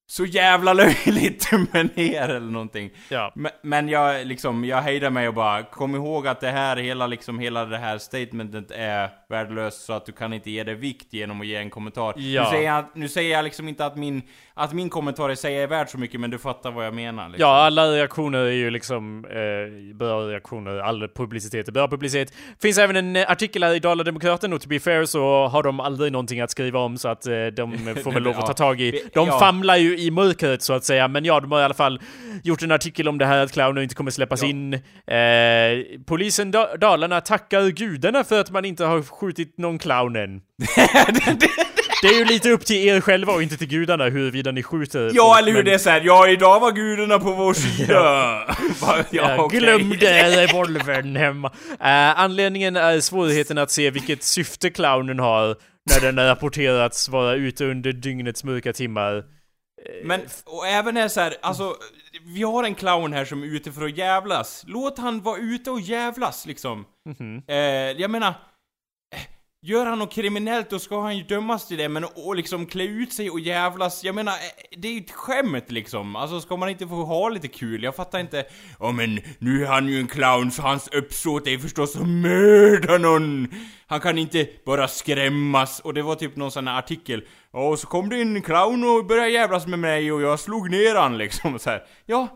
så jävla (laughs) löjligt med ner eller någonting. Ja. Men, men jag liksom, jag hejdar mig och bara, kom ihåg att det här, hela liksom, hela det här statementet är värdelöst så att du kan inte ge det vikt genom att ge en kommentar. Ja. Nu, säger jag, nu säger jag liksom inte att min, att min kommentar i sig är värd så mycket, men du fattar vad jag menar. Liksom. Ja, alla reaktioner är ju liksom eh, bra reaktioner, all publicitet är bra publicitet. Finns även en eh, artikel här i Dala-Demokraten och to be fair så har de aldrig någonting att skriva om så att eh, de (laughs) får väl lov att ta tag i. De famlar ju i mörkret så att säga, men ja, de har i alla fall gjort en artikel om det här att clowner inte kommer släppas ja. in. Eh, polisen Dalarna tackar gudarna för att man inte har skjutit någon clown än. (laughs) Det är ju lite upp till er själva och inte till gudarna huruvida ni skjuter Ja eller hur men... det är såhär, ja idag var gudarna på vår (laughs) sida ja. ja, okay. Glömde (laughs) revolvern hemma uh, Anledningen är svårigheten att se vilket syfte clownen har När den har rapporterats vara ute under dygnets mörka timmar men, och även är så här, alltså, vi har en clown här som är ute för att jävlas. Låt han vara ute och jävlas liksom. Mm -hmm. eh, jag menar, Gör han något kriminellt då ska han ju dömas till det, men och liksom klä ut sig och jävlas, jag menar, eh, det är ju ett skämt liksom. Alltså ska man inte få ha lite kul? Jag fattar inte. Ja men, nu är han ju en clown så hans uppsåt är förstås att mörda någon! Han kan inte bara skrämmas. Och det var typ någon sån här artikel. Ja, och så kom det en clown och började jävlas med mig och jag slog ner han liksom så här. Ja,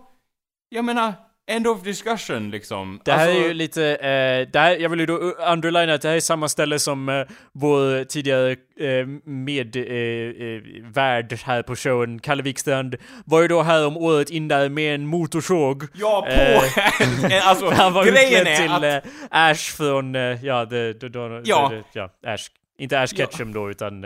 jag menar, End of discussion liksom. Det här alltså, är ju lite, eh, det här, jag vill ju då underlina att det här är samma ställe som eh, vår tidigare eh, med eh, eh, här på showen, Kalle Wikstrand, var ju då här om året in där med en motorsåg. Ja, på! Eh, (laughs) alltså, Han var grejen är till att... eh, Ash från, eh, ja, det, det, då, Ja. ja, Ash. Inte Ash Ja. Ketchum då, utan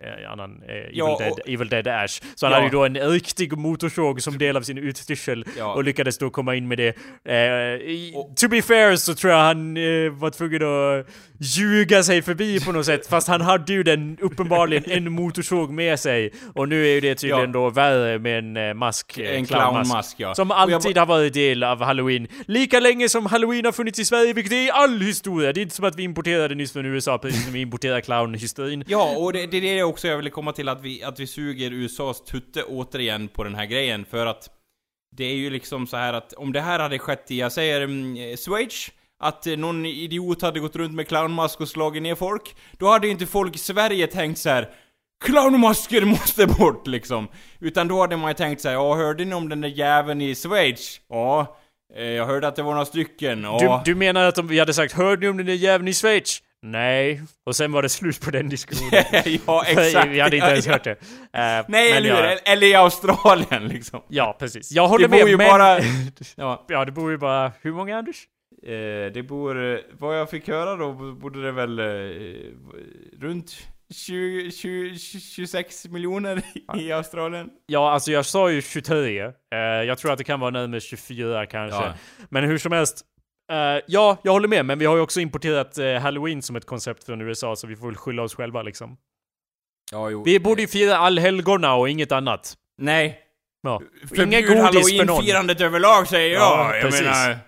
eh, annan eh, Evil, Ja, Dead, och- Evil Dead Ash. Så han Ja. hade ju då en riktig motorsåg som del av sin utstyrsel Ja. och lyckades då komma in med det. Eh, Och- to be fair så tror jag han eh, var tvungen att ljuga sig förbi på något sätt, fast han hade ju den uppenbarligen (laughs) en motorsåg med sig. Och nu är ju det tydligen Ja. då värre med en eh, mask, eh, En clownmask. clownmask, ja. Som alltid har varit del av halloween. Lika länge som halloween har funnits i Sverige, vilket är i all historia. Det är inte som att vi importerade nyss från USA, precis som vi importerar clownhysterin. Ja, och det, det är också jag ville komma till, att vi, att vi suger USAs tutte återigen på den här grejen, för att det är ju liksom så här att om det här hade skett i, jag säger, mm, Schweiz, att någon idiot hade gått runt med clownmask och slagit ner folk, då hade ju inte folk i Sverige tänkt så här. Clownmasker måste bort liksom! Utan då hade man ju tänkt såhär, ja hörde ni om den där jäveln i Schweiz? Ja. Eh, jag hörde att det var några stycken, ja. Du, du menar att om vi hade sagt 'Hörde ni om den där jäveln i Schweiz?' Nej. Och sen var det slut på den diskussionen. (laughs) ja, (laughs) exakt. vi hade inte ens Ja, hört det. Eh, Nej, eller hur? ja, Eller i Australien liksom. ja, precis. Jag håller Det med, bor ju men... bara... (laughs) Ja. Ja, det bor ju bara... Hur många, Anders? Eh, det bor, vad jag fick höra då, borde det väl eh, runt 20, 20, 26 miljoner i Australien. Ja, alltså jag sa ju 23. Eh, jag tror att det kan vara närmare 24 kanske. Ja. Men hur som helst. Eh, ja, jag håller med, men vi har ju också importerat eh, Halloween som ett koncept från USA, så vi får väl skylla oss själva liksom. Ja, jo. Vi borde ju fira allhelgona och inget annat. Nej. Ja. Förbjud godis för någon. halloween-firandet överlag säger jag. Ja, jag precis. menar...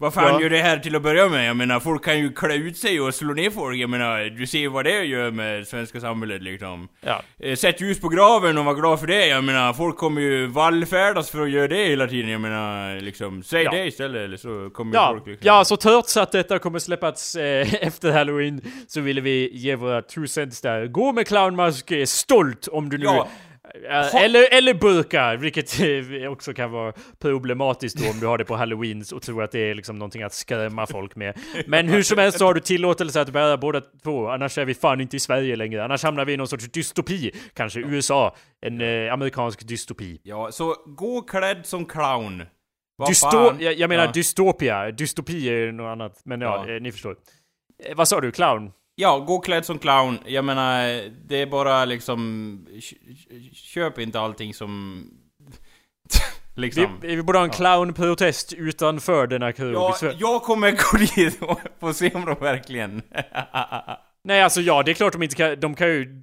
Vad fan Ja. gör det här till att börja med? Jag menar, folk kan ju klä ut sig och slå ner folk. Jag menar, du ser vad det gör med svenska samhället liksom. Ja. Eh, Sätt ljus på graven och var glad för det. Jag menar, folk kommer ju vallfärdas för att göra det hela tiden. Jag menar, liksom, säg Ja. det istället eller så kommer Ja, folk liksom. ja, så trots att detta kommer släppas eh, (laughs) efter halloween så ville vi ge våra two cents där. Gå med clownmask eh, stolt om du nu... Ja. Eh, eller, eller burka, vilket (laughs) också kan vara problematiskt då om du har det på halloween och tror att det är liksom någonting att skrämma folk med. Men hur som helst så har du tillåtelse att bära båda två, annars är vi fan inte i Sverige längre. Annars hamnar vi i någon sorts dystopi. Kanske USA. En eh, amerikansk dystopi. Ja, så gå klädd som clown. Vad Dysto jag, jag menar Ja. dystopia. Dystopi är något annat. Men ja, Ja. Eh, ni förstår. Eh, vad sa du? Clown? Ja, gå klädd som clown. Jag menar, det är bara liksom... kö- Köp inte allting som... (laughs) Vi, liksom. vi borde ha en clownprotest utanför denna krog. Ja, jag kommer gå dit och få se om de verkligen... (laughs) Nej, alltså ja, det är klart de inte kan... De kan ju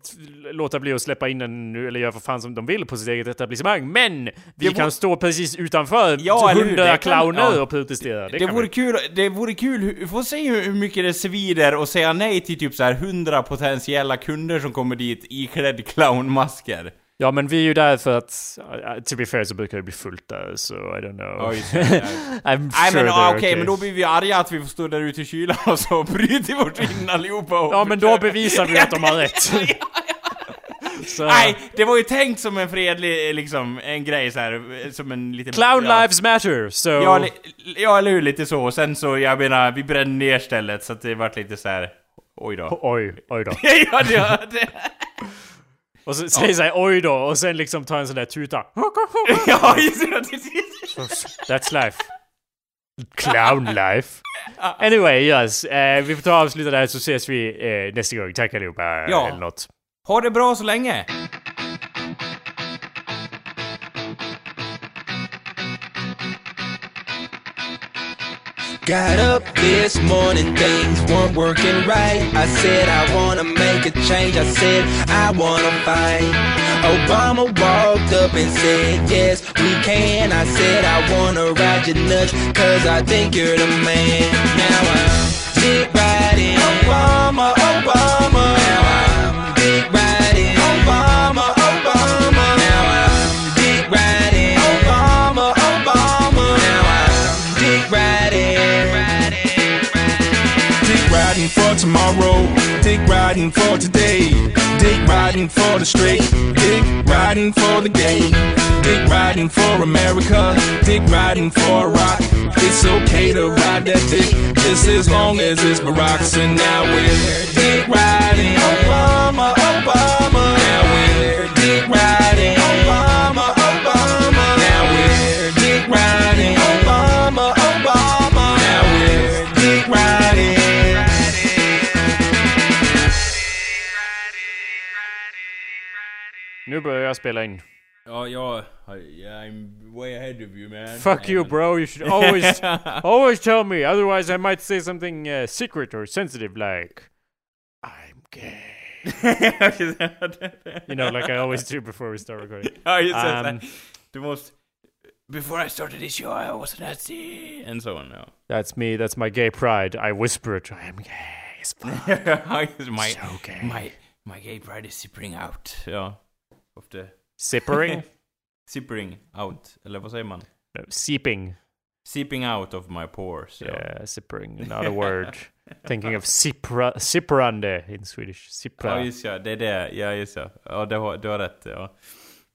låta bli att släppa in en nu, eller göra vad fan som de vill på sitt eget etablissemang. Men! Vi Det kan vore- stå precis utanför Ja, hundra kan- clowner ja. och protestera. Det, Det vore vi. kul, det vore kul, vi får se hur mycket det svider och säga nej till typ så här 100 potentiella kunder som kommer dit iklädd clownmasker. Ja, men vi är ju där för att... Uh, to be fair så brukar det bli fullt där, så I don't know. Just det. (laughs) I'm Nej sure men they're okej, okay. men då blir vi arga att vi får stå där ute i kylan och så bryter vårt skinn allihopa och Ja, men då bevisar vi att de har rätt. (laughs) så... Nej, det var ju tänkt som en fredlig, liksom, en grej så här, som en liten... Clown ja. lives matter, so... Ja, li, ja, eller hur, lite så. Och sen så, jag menar, vi brände ner stället så att det vart lite så här. Oj då. Oj, oj då. (laughs) ja, det, det, Och så säger såhär oj då, och sen liksom ta en sån där tuta. (laughs) ja. That's life. Clown life. Anyway, yes. Eh, vi får ta och avsluta där så ses vi eh, nästa gång. Tack allihopa. Ja. Eller något. Ha det bra så länge. Got up this morning, things weren't working right. I said I wanna make a change. I said I wanna fight. Obama walked up and said, Yes, we can. I said I wanna ride your nuts, cause I think you're the man. Now I'm dick riding. Obama, Obama. Riding for tomorrow, dick riding for today, dick riding for the straight, dick riding for the gay, dick riding for America, dick riding for rock. It's okay to ride that dick, just as long as it's Barack's. And now we're dick riding, Obama, Obama. Now we're dick riding, Nu börjar jag spela in. Ja, jag... Yeah, I'm way ahead of you man. Fuck you bro, you should always, (laughs) always tell me, otherwise I might say something uh, secret or sensitive like I'm gay. (laughs) You know, like I always do before we start recording. (laughs) Oh, you said Um, Um, du måste... Before I started this show I was a Nazi. And so on, ja. That's me, that's my gay pride. I whisper it, I am gay as fuck. my, So gay. my, my gay pride is sippering out. Ja. Of the... Sippering? Sippering (laughs) out. Eller vad säger man? Seeping. Seeping out of my pores. Ja. Yeah, sippering, not a word. Thinking of sipra, sipprande in Swedish. Ja, Sippra. just ja. Det är det. Ja, just ja. Ja, du har, du har rätt. Ja.